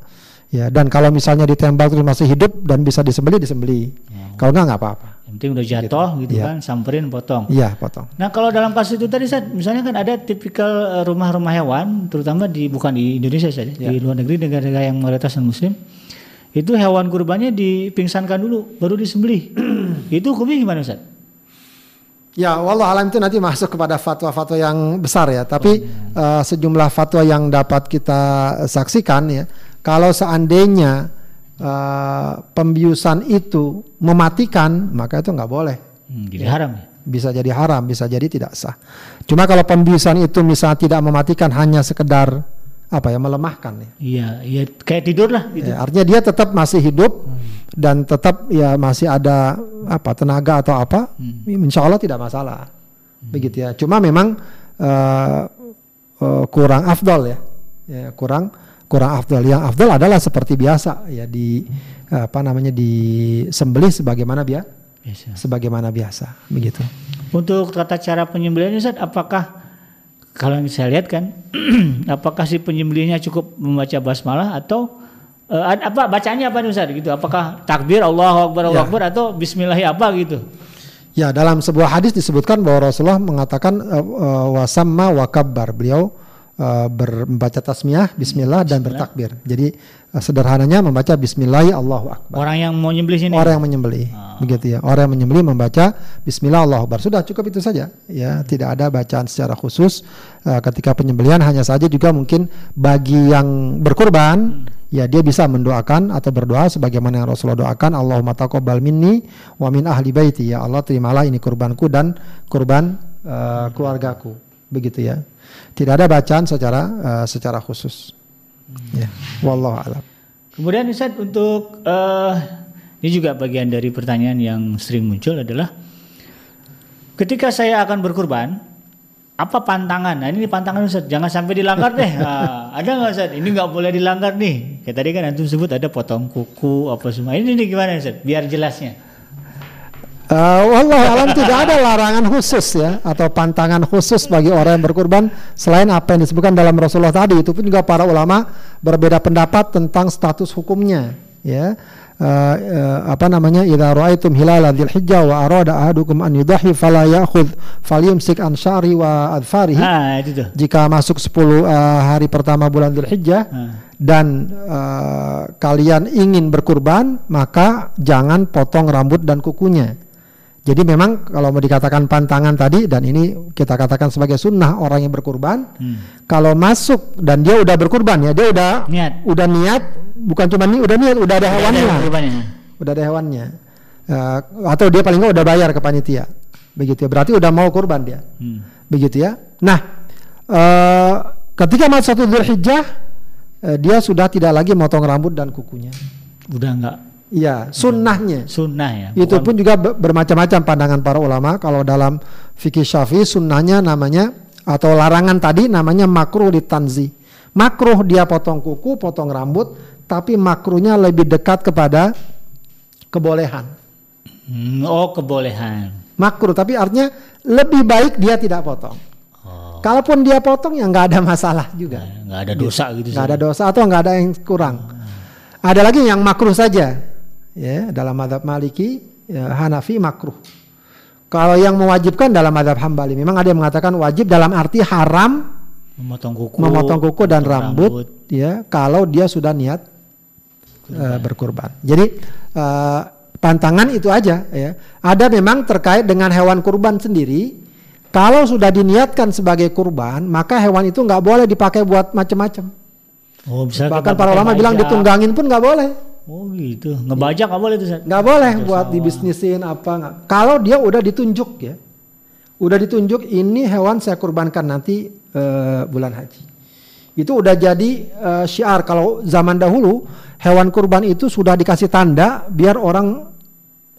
[SPEAKER 2] ya dan kalau misalnya ditembak terus masih hidup dan bisa disembeli disembeli hmm. kalau nggak nggak apa-apa
[SPEAKER 1] yang penting udah jatuh gitu, gitu ya. kan, samperin potong.
[SPEAKER 2] Iya, potong.
[SPEAKER 1] Nah, kalau dalam kasus itu tadi saya misalnya kan ada tipikal eh, rumah-rumah hewan, terutama di bukan di Indonesia saja, ya. di luar negeri negara-negara yang mayoritas muslim. Itu hewan kurbannya dipingsankan dulu, baru disembelih. (clears throat) itu hukumnya gimana Ustaz?
[SPEAKER 2] Ya, wallah alam itu nanti masuk kepada fatwa-fatwa yang besar ya. Tapi oh, ya. Uh, sejumlah fatwa yang dapat kita saksikan ya, kalau seandainya uh, pembiusan itu mematikan, maka itu nggak boleh.
[SPEAKER 1] Hmm, jadi ya. haram ya?
[SPEAKER 2] Bisa jadi haram, bisa jadi tidak sah. Cuma kalau pembiusan itu misalnya tidak mematikan hanya sekedar apa ya melemahkan ya.
[SPEAKER 1] Iya, iya kayak tidur lah gitu.
[SPEAKER 2] Ya, artinya dia tetap masih hidup hmm. dan tetap ya masih ada apa tenaga atau apa, hmm. insya Allah tidak masalah. Hmm. Begitu ya. Cuma memang uh, uh, kurang afdol ya. ya kurang kurang afdal. Yang afdal adalah seperti biasa ya di apa namanya disembelih sebagaimana biasa. biasa. Sebagaimana biasa, begitu.
[SPEAKER 1] Untuk tata cara penyembelihan Ustaz, apakah kalau yang saya lihat kan (clears throat) apakah si penyembelihnya cukup membaca basmalah atau uh, apa bacanya apa nih Ustaz gitu? Apakah takbir Allahu akbar Allahu ya. akbar atau bismillah apa gitu?
[SPEAKER 2] Ya, dalam sebuah hadis disebutkan bahwa Rasulullah mengatakan uh, uh, wasamma wakabbar. Beliau uh, membaca tasmiyah, bismillah dan bertakbir. Jadi uh, sederhananya membaca bismillah Allahu akbar.
[SPEAKER 1] Orang yang mau nyembelih sini.
[SPEAKER 2] Orang yang menyembelih. Oh. Begitu ya. Orang yang menyembelih membaca bismillah Allahu akbar. Sudah cukup itu saja. Ya, tidak ada bacaan secara khusus uh, ketika penyembelihan hanya saja juga mungkin bagi yang berkurban hmm ya dia bisa mendoakan atau berdoa sebagaimana yang Rasulullah doakan Allahumma taqabbal minni wa min ahli baiti ya Allah terimalah ini kurbanku dan kurban uh, keluargaku begitu ya tidak ada bacaan secara uh, secara khusus. Hmm. Ya, wallahu alam.
[SPEAKER 1] Kemudian Ustaz untuk uh, ini juga bagian dari pertanyaan yang sering muncul adalah ketika saya akan berkurban, apa pantangan? Nah ini pantangan Ustaz, jangan sampai dilanggar deh. Nah, (laughs) ada nggak Ustaz? Ini nggak boleh dilanggar nih. Kayak tadi kan antum sebut ada potong kuku apa semua. Ini, ini gimana Ustaz? Biar jelasnya.
[SPEAKER 2] Uh, Allah alam tidak ada larangan khusus ya atau pantangan khusus bagi orang yang berkurban selain apa yang disebutkan dalam Rasulullah tadi. Itu pun juga para ulama berbeda pendapat tentang status hukumnya ya. Uh, uh, apa namanya? Idza raaitum hilala dzil hijjah wa arada ahadukum an yudahi fala ya'khudh falyumsik an sya'ri wa adfarihi. Ah, itu jika masuk 10 uh, hari pertama bulan dzil hijjah ah. dan uh, kalian ingin berkurban maka jangan potong rambut dan kukunya jadi memang kalau mau dikatakan pantangan tadi dan ini kita katakan sebagai sunnah orang yang berkurban, hmm. kalau masuk dan dia udah berkurban ya dia udah niat, udah niat, bukan cuma nih udah niat, udah ada hewannya, udah ada hewannya, uh, atau dia paling nggak udah bayar ke panitia, begitu ya. Berarti udah mau kurban dia, hmm. begitu ya. Nah, uh, ketika masuk satu Dzulhijjah, uh, dia sudah tidak lagi motong rambut dan kukunya.
[SPEAKER 1] Udah nggak
[SPEAKER 2] Iya, sunnahnya.
[SPEAKER 1] Sunnah ya.
[SPEAKER 2] Itu pun juga bermacam-macam pandangan para ulama. Kalau dalam fikih syafi'i sunnahnya namanya atau larangan tadi namanya makruh ditanzi. Makruh dia potong kuku, potong rambut, tapi makruhnya lebih dekat kepada kebolehan.
[SPEAKER 1] Hmm, oh kebolehan.
[SPEAKER 2] Makruh, tapi artinya lebih baik dia tidak potong.
[SPEAKER 1] Oh,
[SPEAKER 2] Kalaupun dia potong ya nggak ada masalah juga.
[SPEAKER 1] nggak ada dosa gitu.
[SPEAKER 2] Nggak ada dosa atau nggak ada yang kurang. Ada lagi yang makruh saja. Ya, dalam madhab Maliki, ya, Hanafi makruh. Kalau yang mewajibkan dalam madhab Hambali, memang ada yang mengatakan wajib dalam arti haram
[SPEAKER 1] Memotong kuku.
[SPEAKER 2] memotong kuku dan
[SPEAKER 1] memotong
[SPEAKER 2] rambut, ya kalau dia sudah niat eh, berkurban. Jadi eh, pantangan itu aja ya. Ada memang terkait dengan hewan kurban sendiri. Kalau sudah diniatkan sebagai kurban, maka hewan itu nggak boleh dipakai buat macam-macam.
[SPEAKER 1] Oh, bisa
[SPEAKER 2] Bahkan para ulama bilang ditunggangin pun nggak boleh.
[SPEAKER 1] Oh gitu. Ngebajak nggak boleh tuh.
[SPEAKER 2] Nggak boleh buat
[SPEAKER 1] sawah.
[SPEAKER 2] dibisnisin apa nggak. Kalau dia udah ditunjuk ya, udah ditunjuk ini hewan saya kurbankan nanti eh, bulan haji. Itu udah jadi eh, syiar. Kalau zaman dahulu hewan kurban itu sudah dikasih tanda biar orang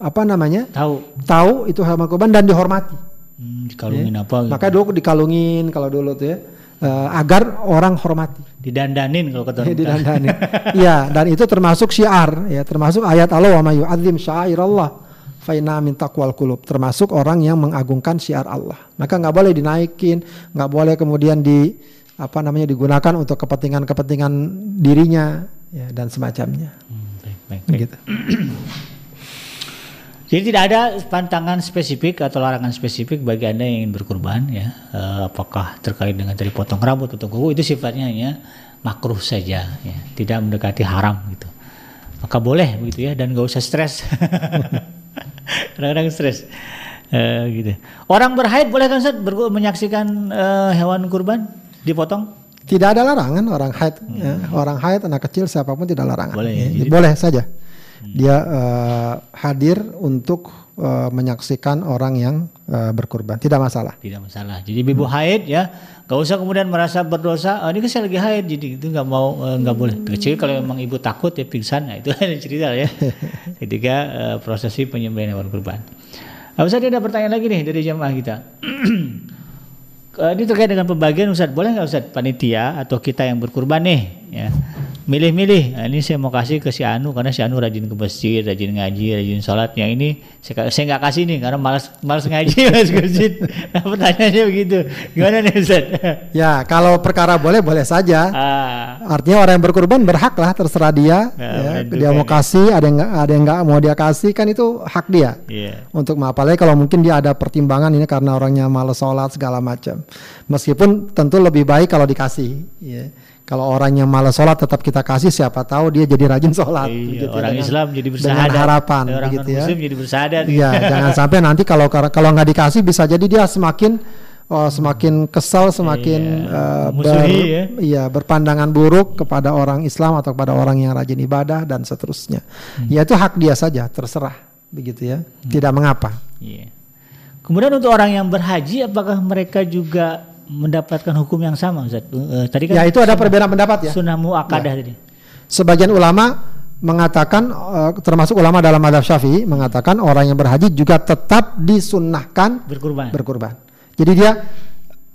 [SPEAKER 2] apa namanya
[SPEAKER 1] Tahu.
[SPEAKER 2] tahu itu hewan kurban dan dihormati.
[SPEAKER 1] Hmm, dikalungin apa? Gitu.
[SPEAKER 2] Makanya dulu dikalungin kalau dulu tuh ya eh, agar orang hormati.
[SPEAKER 1] Didandanin kalau kata (laughs) orang.
[SPEAKER 2] Didandani. (laughs) Iya, dan itu termasuk syiar, ya, termasuk ayat Allah wa may yu'adzim syairallah fa inna min taqwal qulub, termasuk orang yang mengagungkan syiar Allah. Maka nggak boleh dinaikin, nggak boleh kemudian di apa namanya digunakan untuk kepentingan-kepentingan dirinya ya, dan semacamnya.
[SPEAKER 1] Hmm, baik, baik, baik.
[SPEAKER 2] Gitu. (clears throat)
[SPEAKER 1] Jadi tidak ada pantangan spesifik atau larangan spesifik bagi anda yang ingin berkurban ya. Eh, apakah terkait dengan tadi potong rambut, potong kuku itu sifatnya hanya makruh saja ya, tidak mendekati haram gitu. Maka boleh begitu ya dan gak usah stres. (laughs) Kadang-kadang stres. Eh, gitu. Orang berhaid boleh kan Ustaz menyaksikan eh, hewan kurban dipotong?
[SPEAKER 2] Tidak ada larangan orang haid, ya, orang haid anak kecil siapa pun tidak larangan.
[SPEAKER 1] Boleh ya,
[SPEAKER 2] Ya,
[SPEAKER 1] jadi-
[SPEAKER 2] boleh saja. Dia eh, hadir untuk eh, menyaksikan orang yang eh, berkurban, tidak masalah.
[SPEAKER 1] Tidak masalah. Jadi ibu haid ya, gak usah kemudian merasa berdosa. Oh, ini kan saya lagi haid, jadi itu nggak mau nggak boleh. Kecuali kalau memang ibu takut ya pingsan, nah itu (laughs) cerita ya. (laughs) Ketika eh, prosesi penyembelihan hewan kurban. Nah, Ustaz ada pertanyaan lagi nih dari jamaah kita. (clears throat) Ini terkait dengan pembagian Ustaz, boleh nggak Ustaz panitia atau kita yang berkurban nih ya. Milih-milih, Nah, ini saya mau kasih ke si Anu karena si Anu rajin ke masjid, rajin ngaji, rajin sholat. Yang ini saya, saya nggak kasih nih karena malas malas ngaji, (laughs) malas ke masjid. Nah, pertanyaannya begitu. Gimana nih Ustaz? (laughs)
[SPEAKER 2] Ya, kalau perkara boleh boleh saja.
[SPEAKER 1] ah,
[SPEAKER 2] Artinya orang yang berkurban berhak lah terserah dia.
[SPEAKER 1] Ya,
[SPEAKER 2] ya, dia mau
[SPEAKER 1] ya.
[SPEAKER 2] kasih, ada yang nggak ada yang nggak mau dia kasih kan itu hak dia.
[SPEAKER 1] iya.
[SPEAKER 2] Untuk maaf apalagi kalau mungkin dia ada pertimbangan ini karena orangnya malas sholat segala macam. Meskipun tentu lebih baik kalau dikasih. ya. Kalau orang yang malas sholat tetap kita kasih, siapa tahu dia jadi rajin sholat.
[SPEAKER 1] Iya,
[SPEAKER 2] begitu ya,
[SPEAKER 1] orang
[SPEAKER 2] dengan-
[SPEAKER 1] Islam jadi
[SPEAKER 2] Dengan
[SPEAKER 1] bersahadat.
[SPEAKER 2] harapan,
[SPEAKER 1] orang
[SPEAKER 2] begitu ya.
[SPEAKER 1] muslim jadi bersahadat.
[SPEAKER 2] Iya, (laughs) jangan sampai nanti kalau kalau nggak dikasih bisa jadi dia semakin oh, semakin kesal, semakin
[SPEAKER 1] Iya,
[SPEAKER 2] eh,
[SPEAKER 1] musuhi ya.
[SPEAKER 2] iya, berpandangan buruk kepada orang Islam atau kepada orang yang rajin ibadah dan seterusnya.
[SPEAKER 1] Hmm.
[SPEAKER 2] Ya itu hak dia saja, terserah begitu ya. Tidak mengapa.
[SPEAKER 1] Iya. Kemudian untuk orang yang berhaji, apakah mereka juga mendapatkan hukum yang sama, Ustaz? Eh, tadi kan
[SPEAKER 2] Ya itu ada perbedaan pendapat ya.
[SPEAKER 1] sunnah muakkadah tadi.
[SPEAKER 2] Sebagian ulama mengatakan eh, termasuk ulama dalam madhab syafi'i mengatakan orang yang berhaji juga tetap disunnahkan
[SPEAKER 1] Berkurban.
[SPEAKER 2] berkurban. Jadi dia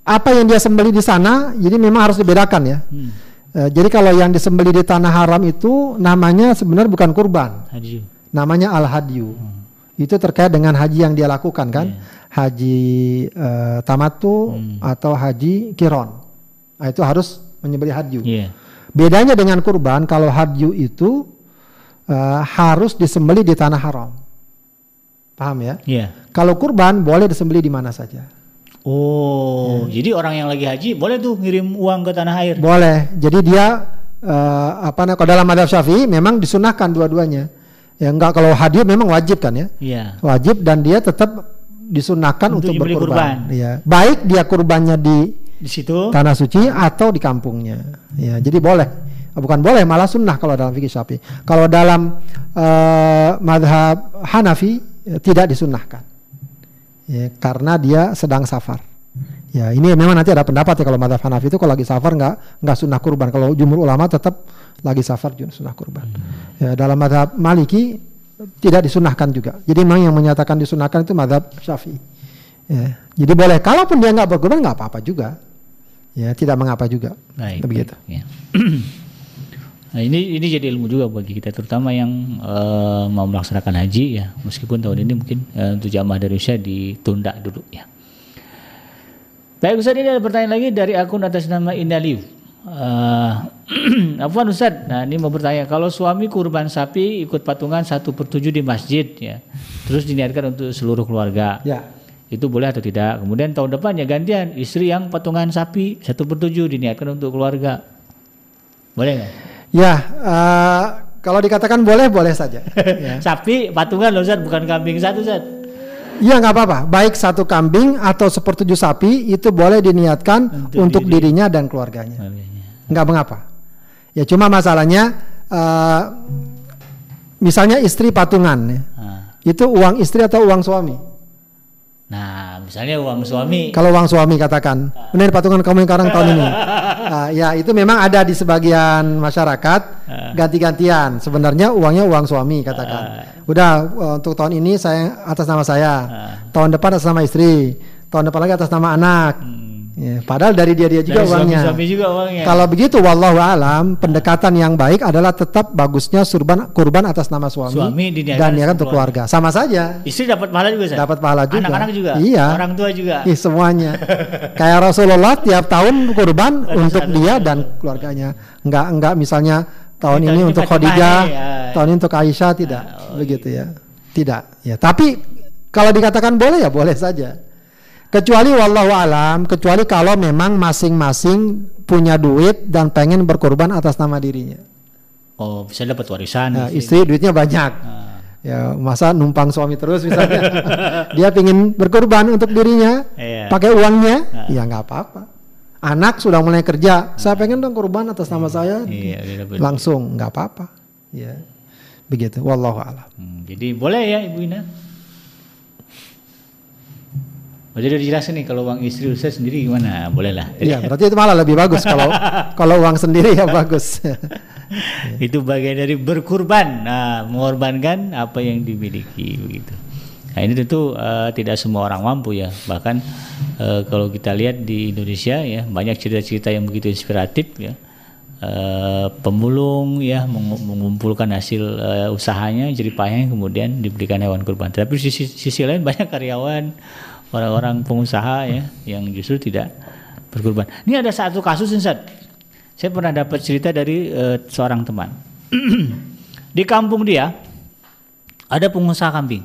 [SPEAKER 2] apa yang dia sembeli di sana, jadi memang harus dibedakan ya.
[SPEAKER 1] Hmm.
[SPEAKER 2] Eh, jadi kalau yang disembeli di tanah haram itu namanya sebenarnya bukan kurban,
[SPEAKER 1] Haji.
[SPEAKER 2] namanya al hadyu. Itu terkait dengan haji yang dia lakukan kan, haji eh, tamatu atau haji kiron. Nah, itu harus menyembeli hadyu.
[SPEAKER 1] Iya.
[SPEAKER 2] Bedanya dengan kurban, kalau hadyu itu eh, harus disembeli di tanah haram. Paham ya?
[SPEAKER 1] Iya.
[SPEAKER 2] Kalau kurban boleh disembeli di mana saja.
[SPEAKER 1] Oh, jadi orang yang lagi haji boleh tuh ngirim uang ke tanah air.
[SPEAKER 2] Boleh. Jadi dia eh, apa namanya? Kalau dalam madhab syafi'i memang disunahkan dua-duanya. Ya enggak kalau hadyu memang wajib kan ya?
[SPEAKER 1] Iya.
[SPEAKER 2] Wajib dan dia tetap disunahkan
[SPEAKER 1] Untuk
[SPEAKER 2] untuk, berkurban.
[SPEAKER 1] kurban.
[SPEAKER 2] Iya. Baik dia kurbannya di
[SPEAKER 1] Di situ
[SPEAKER 2] tanah suci atau di kampungnya. Ya, jadi boleh. Bukan boleh, malah sunnah kalau dalam fikih Syafi'i. Kalau dalam eh, madhab Hanafi ya, tidak disunnahkan. Ya, karena dia sedang safar. Ya, ini memang nanti ada pendapat ya kalau madhab Hanafi itu kalau lagi safar nggak nggak sunnah kurban. Kalau jumhur ulama tetap lagi safar sunnah kurban. Ya, dalam madhab Maliki tidak disunahkan juga. Jadi memang yang menyatakan disunahkan itu madhab Syafi'i. Ya, jadi boleh. Kalaupun dia nggak berkurban nggak apa-apa juga. Ya, tidak mengapa juga.
[SPEAKER 1] Baik.
[SPEAKER 2] Begitu.
[SPEAKER 1] baik, ya. (clears throat) Nah, ini ini jadi ilmu juga bagi kita terutama yang uh, mau melaksanakan haji ya meskipun tahun ini mungkin uh, untuk jamaah dari Indonesia ditunda dulu ya. Baik Ustaz ini ada pertanyaan lagi dari akun atas nama Indaliu. Uh, (clears throat) Afwan Ustaz, nah ini mau bertanya kalau suami kurban sapi ikut patungan satu per tujuh di masjid ya, terus diniatkan untuk seluruh keluarga.
[SPEAKER 2] Ya.
[SPEAKER 1] Itu boleh atau tidak? Kemudian tahun depan ya gantian istri yang patungan sapi satu per tujuh diniatkan untuk keluarga. Boleh nggak?
[SPEAKER 2] Ya, uh, kalau dikatakan boleh boleh saja. (laughs)
[SPEAKER 1] ya. Sapi patungan loh Ustaz, bukan kambing satu Ustaz.
[SPEAKER 2] Iya nggak apa-apa, baik satu kambing atau sepertujuh sapi itu boleh diniatkan untuk, untuk diri. dirinya dan keluarganya. Nggak mengapa. Ya cuma masalahnya, uh, misalnya istri patungan, ya. Ah. itu uang istri atau uang suami?
[SPEAKER 1] Nah, misalnya uang suami.
[SPEAKER 2] Kalau uang suami katakan, benar patungan kamu yang sekarang tahun ini. (laughs) Nah, ya itu memang ada di sebagian masyarakat ah. ganti-gantian. Sebenarnya uangnya uang suami katakan. Ah. Udah uh, untuk tahun ini saya atas nama saya, tahun depan atas nama istri, tahun depan lagi atas nama anak. Hmm Ya, padahal dari dia dia juga dari uangnya. Suami, juga uangnya. Kalau begitu, wallahu alam, pendekatan yang baik adalah tetap bagusnya surban kurban atas nama suami, suami dan ya kan untuk keluarga. Sama saja.
[SPEAKER 1] Istri dapat pahala juga.
[SPEAKER 2] Dapat pahala juga.
[SPEAKER 1] Anak-anak juga.
[SPEAKER 2] Iya.
[SPEAKER 1] Orang tua juga.
[SPEAKER 2] Iya semuanya. (laughs) Kayak Rasulullah tiap tahun kurban untuk dia dan keluarganya. Enggak enggak misalnya tahun ini untuk Khadijah, ya. tahun ini untuk Aisyah tidak ah, oh, begitu iya. ya. Tidak. Ya, tapi kalau dikatakan boleh ya boleh saja. Kecuali wallahu alam, kecuali kalau memang masing-masing punya duit dan pengen berkorban atas nama dirinya.
[SPEAKER 1] Oh, bisa dapat warisan.
[SPEAKER 2] Nah, istri duitnya banyak. Ah. Ya, masa numpang suami terus misalnya. (laughs) Dia ingin berkorban untuk dirinya, iya. pakai uangnya, ah. ya nggak apa-apa. Anak sudah mulai kerja, saya ah. pengen dong korban atas nama saya. Iya, iya langsung nggak apa-apa. Ya. Begitu, wallahu alam.
[SPEAKER 1] Hmm, jadi boleh ya Ibu Ina? Oh, jadi udah dijelasin nih kalau uang istri Ustaz sendiri gimana? Boleh lah.
[SPEAKER 2] Iya, berarti itu malah lebih bagus kalau (laughs) kalau uang sendiri ya bagus. (laughs)
[SPEAKER 1] itu bagian dari berkurban, nah, mengorbankan apa yang dimiliki begitu. Nah ini tentu uh, tidak semua orang mampu ya. Bahkan uh, kalau kita lihat di Indonesia ya banyak cerita-cerita yang begitu inspiratif ya. Uh, pemulung ya mengumpulkan hasil uh, usahanya jadi payah kemudian diberikan hewan kurban. Tapi sisi sisi lain banyak karyawan orang-orang pengusaha ya yang justru tidak berkorban. Ini ada satu kasus Ustaz. Saya pernah dapat cerita dari uh, seorang teman. (clears throat) Di kampung dia ada pengusaha kambing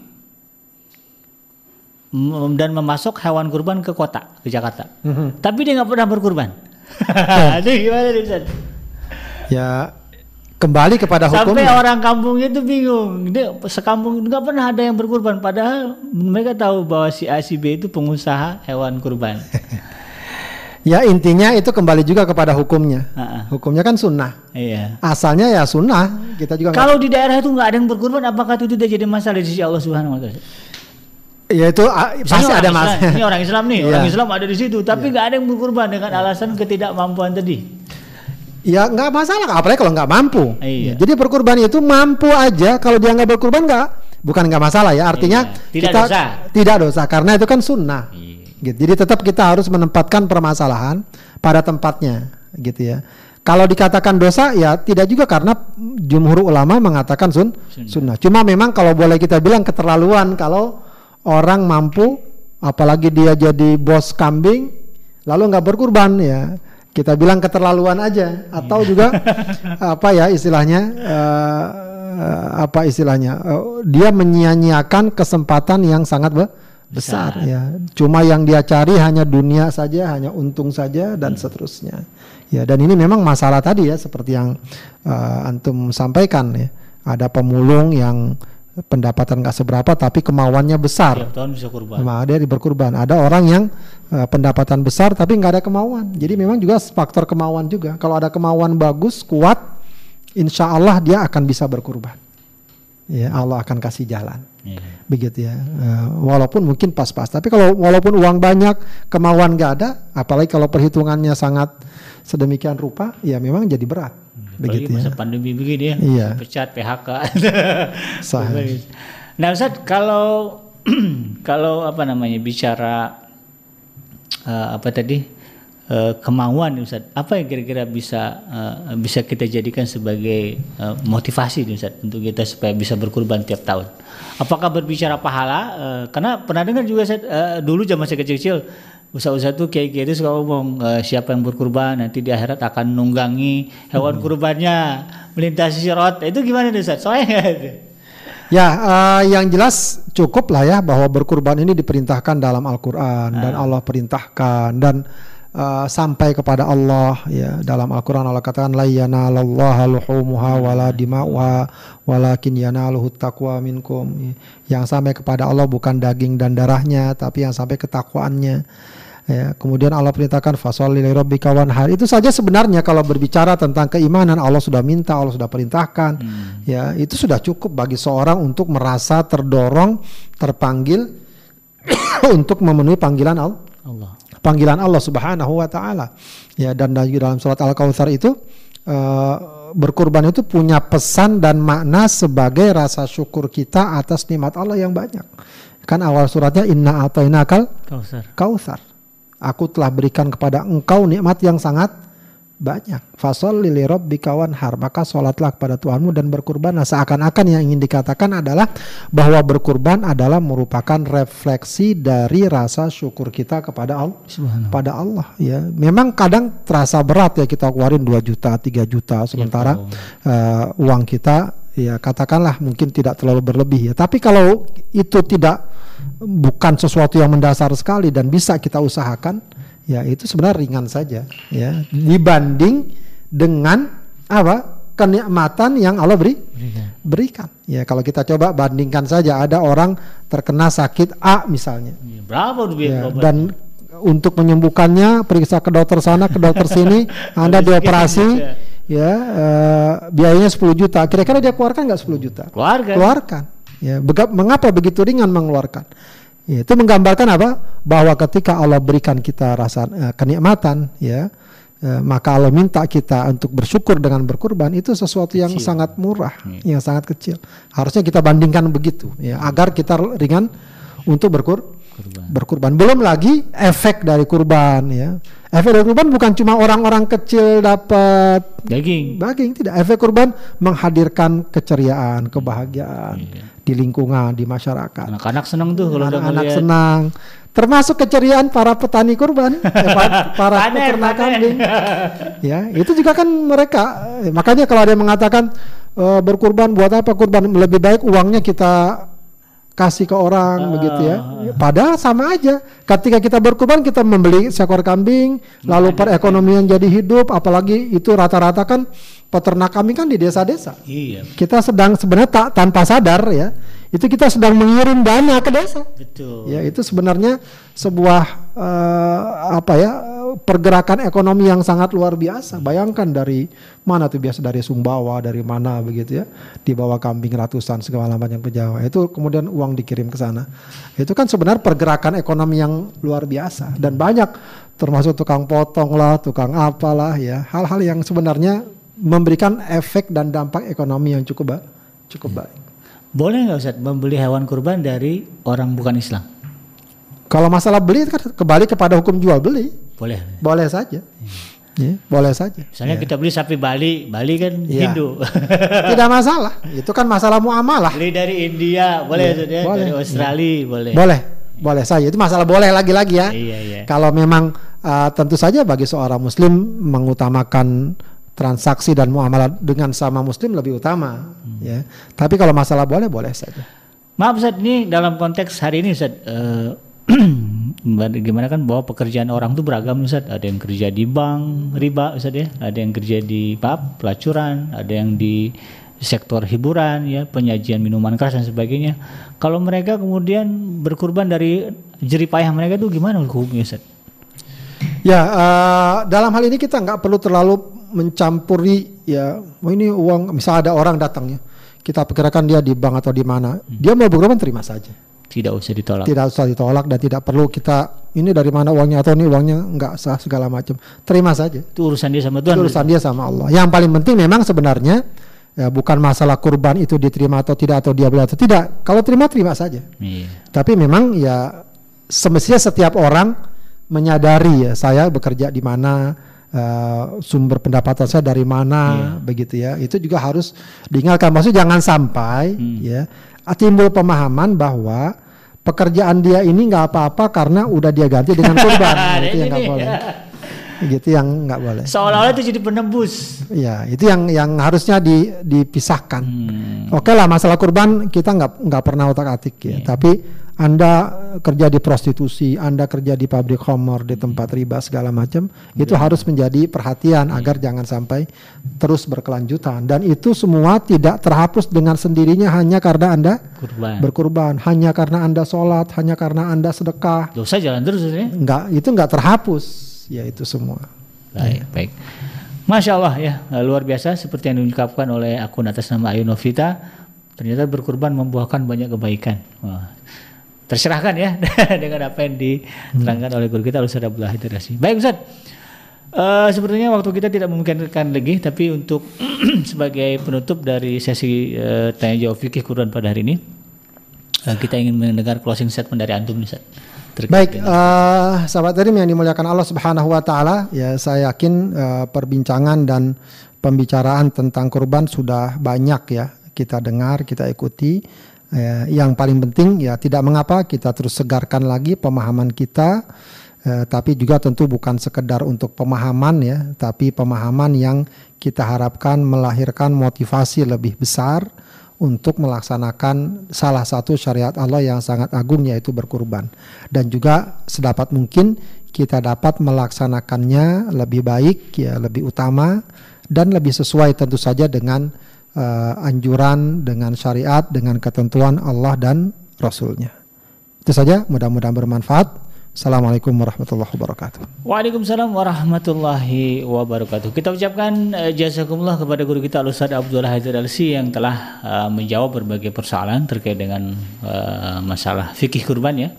[SPEAKER 1] dan memasok hewan kurban ke kota ke Jakarta. Mm -hmm. Tapi dia nggak pernah berkurban. (laughs) (laughs) Itu gimana Ustaz?
[SPEAKER 2] Ya kembali kepada hukum.
[SPEAKER 1] Sampai orang kampungnya itu bingung. Dia sekampung nggak pernah ada yang berkurban. Padahal mereka tahu bahwa si A si B itu pengusaha hewan kurban. (laughs)
[SPEAKER 2] ya intinya itu kembali juga kepada hukumnya. Uh-uh. Hukumnya kan sunnah. Iya. Asalnya ya sunnah. Kita juga.
[SPEAKER 1] Kalau di daerah itu nggak ada yang berkurban, apakah itu tidak jadi masalah di sisi Allah Subhanahu Wa Taala?
[SPEAKER 2] Ya itu pasti ada masalah.
[SPEAKER 1] Ini orang Islam nih, (laughs) orang iya. Islam ada di situ, tapi iya. nggak ada yang berkurban dengan alasan ketidakmampuan tadi.
[SPEAKER 2] Ya nggak masalah, apalagi kalau nggak mampu. Iya. Jadi berkurban itu mampu aja. Kalau dia nggak berkurban nggak, bukan nggak masalah ya. Artinya iya. tidak kita dosa. tidak dosa karena itu kan sunnah. Iya. Gitu. Jadi tetap kita harus menempatkan permasalahan pada tempatnya, gitu ya. Kalau dikatakan dosa ya tidak juga karena jumhur ulama mengatakan sun sunnah. Cuma memang kalau boleh kita bilang keterlaluan kalau orang mampu, apalagi dia jadi bos kambing, lalu nggak berkurban ya kita bilang keterlaluan aja atau iya. juga (laughs) apa ya istilahnya uh, apa istilahnya uh, dia menyia-nyiakan kesempatan yang sangat be besar, besar ya cuma yang dia cari hanya dunia saja hanya untung saja dan hmm. seterusnya ya dan ini memang masalah tadi ya seperti yang uh, antum sampaikan ya ada pemulung yang pendapatan nggak seberapa tapi kemauannya besar. Tiap tahun bisa kurban. Nah, ada berkurban. Ada orang yang uh, pendapatan besar tapi nggak ada kemauan. Jadi memang juga faktor kemauan juga. Kalau ada kemauan bagus, kuat, insya Allah dia akan bisa berkurban. Ya Allah akan kasih jalan. Yeah. Begitu ya. Uh, walaupun mungkin pas-pas. Tapi kalau walaupun uang banyak, kemauan nggak ada, apalagi kalau perhitungannya sangat sedemikian rupa, ya memang jadi berat.
[SPEAKER 1] Begitu masa ya. pandemi begini ya, iya. pecat PHK. (laughs) nah Ustaz, kalau (clears throat) kalau apa namanya bicara uh, apa tadi uh, kemauan Ustaz. Apa yang kira-kira bisa uh, bisa kita jadikan sebagai uh, motivasi Ustaz untuk kita supaya bisa berkurban tiap tahun? Apakah berbicara pahala? Uh, karena pernah dengar juga Ustaz uh, dulu zaman saya kecil-kecil Ustaz-ustaz tuh kayak gitu suka ngomong uh, siapa yang berkurban nanti di akhirat akan nunggangi hewan hmm. kurbannya melintasi sirat. Itu gimana nih Ustaz? Soalnya
[SPEAKER 2] Ya, uh, yang jelas cukup lah ya bahwa berkurban ini diperintahkan dalam Al-Qur'an dan ah. Allah perintahkan dan uh, sampai kepada Allah ya dalam Al-Qur'an Allah katakan la yanalallaha luhumuha wala dima'uha walakin yanaluhu taqwa minkum. Yang sampai kepada Allah bukan daging dan darahnya tapi yang sampai ketakwaannya. Ya, kemudian Allah perintahkan fasol rabbika wanhar. Itu saja sebenarnya kalau berbicara tentang keimanan Allah sudah minta, Allah sudah perintahkan. Hmm. Ya, itu sudah cukup bagi seorang untuk merasa terdorong, terpanggil (coughs) untuk memenuhi panggilan Allah. Panggilan Allah Subhanahu wa taala. Ya, dan dalam surat Al-Kautsar itu uh, berkurban itu punya pesan dan makna sebagai rasa syukur kita atas nikmat Allah yang banyak. Kan awal suratnya inna atainakal kautsar. Kautsar Aku telah berikan kepada engkau nikmat yang sangat banyak. Fasol lili bikawan har maka sholatlah kepada Tuhanmu dan berkurban. Nah, seakan-akan yang ingin dikatakan adalah bahwa berkurban adalah merupakan refleksi dari rasa syukur kita kepada Allah. Pada Allah ya. Memang kadang terasa berat ya kita keluarin 2 juta, 3 juta sementara ya, uh, uang kita ya katakanlah mungkin tidak terlalu berlebih ya. Tapi kalau itu tidak bukan sesuatu yang mendasar sekali dan bisa kita usahakan, ya itu sebenarnya ringan saja, ya. Dibanding dengan apa? Kenikmatan yang Allah beri berikan. Ya kalau kita coba bandingkan saja, ada orang terkena sakit A misalnya,
[SPEAKER 1] berapa
[SPEAKER 2] ya, dan untuk menyembuhkannya periksa ke dokter sana ke dokter sini, (laughs) anda dioperasi ya uh, biayanya 10 juta. Kira-kira dia keluarkan nggak 10 juta?
[SPEAKER 1] Keluarkan.
[SPEAKER 2] Keluarkan. Ya, mengapa begitu ringan mengeluarkan? Ya, itu menggambarkan apa? Bahwa ketika Allah berikan kita rasa uh, kenikmatan, ya, uh, maka Allah minta kita untuk bersyukur dengan berkurban itu sesuatu yang kecil. sangat murah, hmm. yang sangat kecil. Harusnya kita bandingkan begitu, ya, agar kita ringan untuk berkur kurban. berkurban. Belum lagi efek dari kurban, ya. Efek kurban bukan cuma orang-orang kecil dapat
[SPEAKER 1] daging.
[SPEAKER 2] Daging tidak. Efek kurban menghadirkan keceriaan, kebahagiaan iya. di lingkungan, di masyarakat.
[SPEAKER 1] Anak-anak senang tuh kalau
[SPEAKER 2] anak-anak senang. Termasuk keceriaan para petani kurban, (laughs) eh, para peternak kambing. ya, itu juga kan mereka. Eh, makanya kalau ada yang mengatakan e, berkurban buat apa kurban lebih baik uangnya kita kasih ke orang uh, begitu ya. Padahal sama aja. Ketika kita berkurban kita membeli seekor kambing, lalu perekonomian jadi hidup, apalagi itu rata-rata kan peternak kambing kan di desa-desa.
[SPEAKER 1] Iya.
[SPEAKER 2] Kita sedang sebenarnya tak tanpa sadar ya itu kita sedang mengirim dana ke desa.
[SPEAKER 1] Betul.
[SPEAKER 2] Ya, itu sebenarnya sebuah uh, apa ya pergerakan ekonomi yang sangat luar biasa. Bayangkan dari mana tuh biasa dari Sumbawa, dari mana begitu ya, dibawa kambing ratusan segala macam ke Jawa. Itu kemudian uang dikirim ke sana. Itu kan sebenarnya pergerakan ekonomi yang luar biasa dan banyak termasuk tukang potong lah, tukang apalah ya, hal-hal yang sebenarnya memberikan efek dan dampak ekonomi yang cukup baik, cukup baik.
[SPEAKER 1] Boleh nggak Ustaz membeli hewan kurban dari orang bukan Islam?
[SPEAKER 2] Kalau masalah beli kan kembali kepada hukum jual beli.
[SPEAKER 1] Boleh.
[SPEAKER 2] Boleh saja. Hmm. Ya, boleh saja.
[SPEAKER 1] Misalnya ya. kita beli sapi Bali, Bali kan ya. Hindu. (laughs)
[SPEAKER 2] Tidak masalah. Itu kan masalah muamalah.
[SPEAKER 1] Beli dari India, boleh ya, ya. boleh. dari Australia, ya. boleh.
[SPEAKER 2] Boleh. Boleh saja. Itu masalah boleh lagi-lagi ya.
[SPEAKER 1] Iya, iya.
[SPEAKER 2] Kalau memang uh, tentu saja bagi seorang muslim mengutamakan transaksi dan muamalah dengan sama muslim lebih utama hmm. ya. Tapi kalau masalah boleh boleh saja.
[SPEAKER 1] Maaf Ustaz, ini dalam konteks hari ini Ustaz (clears throat) uh, gimana kan bahwa pekerjaan orang tuh beragam Ustaz. Ada yang kerja di bank riba Ustaz ya, ada yang kerja di pub pelacuran, ada yang di sektor hiburan ya, penyajian minuman keras dan sebagainya. Kalau mereka kemudian berkurban dari jeripayah mereka itu gimana hukumnya Ustaz?
[SPEAKER 2] Ya, uh, dalam hal ini kita nggak perlu terlalu mencampuri ya oh ini uang misalnya ada orang datangnya kita perkirakan dia di bank atau di mana. Hmm. dia mau berkorban terima saja.
[SPEAKER 1] Tidak usah ditolak.
[SPEAKER 2] Tidak usah ditolak dan tidak perlu kita ini dari mana uangnya? atau ini uangnya nggak sah segala macam. Terima saja.
[SPEAKER 1] Itu urusan dia sama Tuhan.
[SPEAKER 2] Itu urusan dia sama Allah. Yang paling penting memang sebenarnya ya bukan masalah kurban itu diterima atau tidak atau dia boleh atau tidak. Kalau terima terima saja. Iya. tapi memang ya semestinya setiap orang menyadari ya saya bekerja di mana uh, sumber pendapatan saya dari mana yeah. begitu ya. Itu juga harus diingatkan. Maksud jangan sampai hmm. ya timbul pemahaman bahwa pekerjaan dia ini nggak apa-apa karena udah dia ganti dengan kurban (laughs) itu yang nggak boleh. Gitu yang nggak boleh.
[SPEAKER 1] Seolah-olah itu jadi penembus
[SPEAKER 2] ya itu yang yang harusnya di, dipisahkan. Hmm. oke lah masalah kurban kita nggak nggak pernah otak atik ya. Yeah. tapi anda kerja di prostitusi, Anda kerja di pabrik homor, di tempat riba segala macam, itu harus menjadi perhatian agar jangan sampai terus berkelanjutan. Dan itu semua tidak terhapus dengan sendirinya hanya karena Anda Kurban. berkurban, hanya karena Anda sholat, hanya karena Anda sedekah.
[SPEAKER 1] Dosa jalan terus ya?
[SPEAKER 2] Enggak, itu enggak terhapus, ya itu semua.
[SPEAKER 1] Baik, ya. baik. Masya Allah ya, luar biasa seperti yang diungkapkan oleh akun atas nama Ayu Novita, ternyata berkurban membuahkan banyak kebaikan. Wah terserahkan ya (laughs) dengan apa yang diterangkan hmm. oleh guru kita Ustaz Abdullah Hidrasi. Baik Ustaz. Uh, sepertinya waktu kita tidak memungkinkan lagi tapi untuk (clears throat) sebagai penutup dari sesi uh, tanya jawab fikih Quran pada hari ini uh, kita ingin mendengar closing statement dari antum nih Ustaz.
[SPEAKER 2] Baik, uh, sahabat Terim yang dimuliakan Allah Subhanahu wa taala, ya saya yakin uh, perbincangan dan pembicaraan tentang kurban sudah banyak ya kita dengar, kita ikuti Ya, yang paling penting ya tidak mengapa kita terus segarkan lagi pemahaman kita, eh, tapi juga tentu bukan sekedar untuk pemahaman ya, tapi pemahaman yang kita harapkan melahirkan motivasi lebih besar untuk melaksanakan salah satu syariat Allah yang sangat agung yaitu berkurban. Dan juga sedapat mungkin kita dapat melaksanakannya lebih baik ya lebih utama dan lebih sesuai tentu saja dengan uh, anjuran dengan syariat dengan ketentuan Allah dan Rasulnya. Itu saja, mudah-mudahan bermanfaat. Assalamualaikum warahmatullahi wabarakatuh.
[SPEAKER 1] Waalaikumsalam warahmatullahi wabarakatuh. Kita ucapkan uh, jazakumullah kepada guru kita Ustaz Abdullah Haidar Alsi yang telah uh, menjawab berbagai persoalan terkait dengan uh, masalah fikih kurban ya.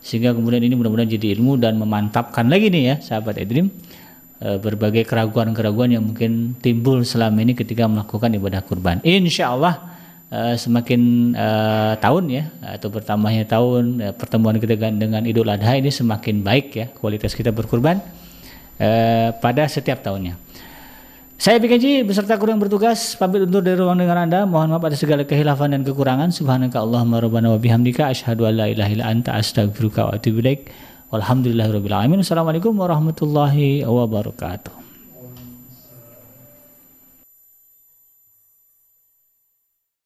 [SPEAKER 1] Sehingga kemudian ini mudah-mudahan jadi ilmu dan memantapkan lagi nih ya sahabat Edrim Eh, berbagai keraguan-keraguan yang mungkin timbul selama ini ketika melakukan ibadah kurban. Insya Allah uh, semakin uh, tahun ya atau bertambahnya tahun pertemuan kita dengan Idul Adha ini semakin baik ya kualitas kita berkurban pada setiap tahunnya. Saya PKJ beserta kru yang bertugas pamit undur dari ruang dengar Anda. Mohon maaf atas segala kehilafan dan kekurangan. Subhanaka Allahumma rabbana wa bihamdika asyhadu an la ilaha illa anta astaghfiruka wa atubu ilaik. Walhamdulillahirabbil alamin. Assalamualaikum warahmatullahi wabarakatuh.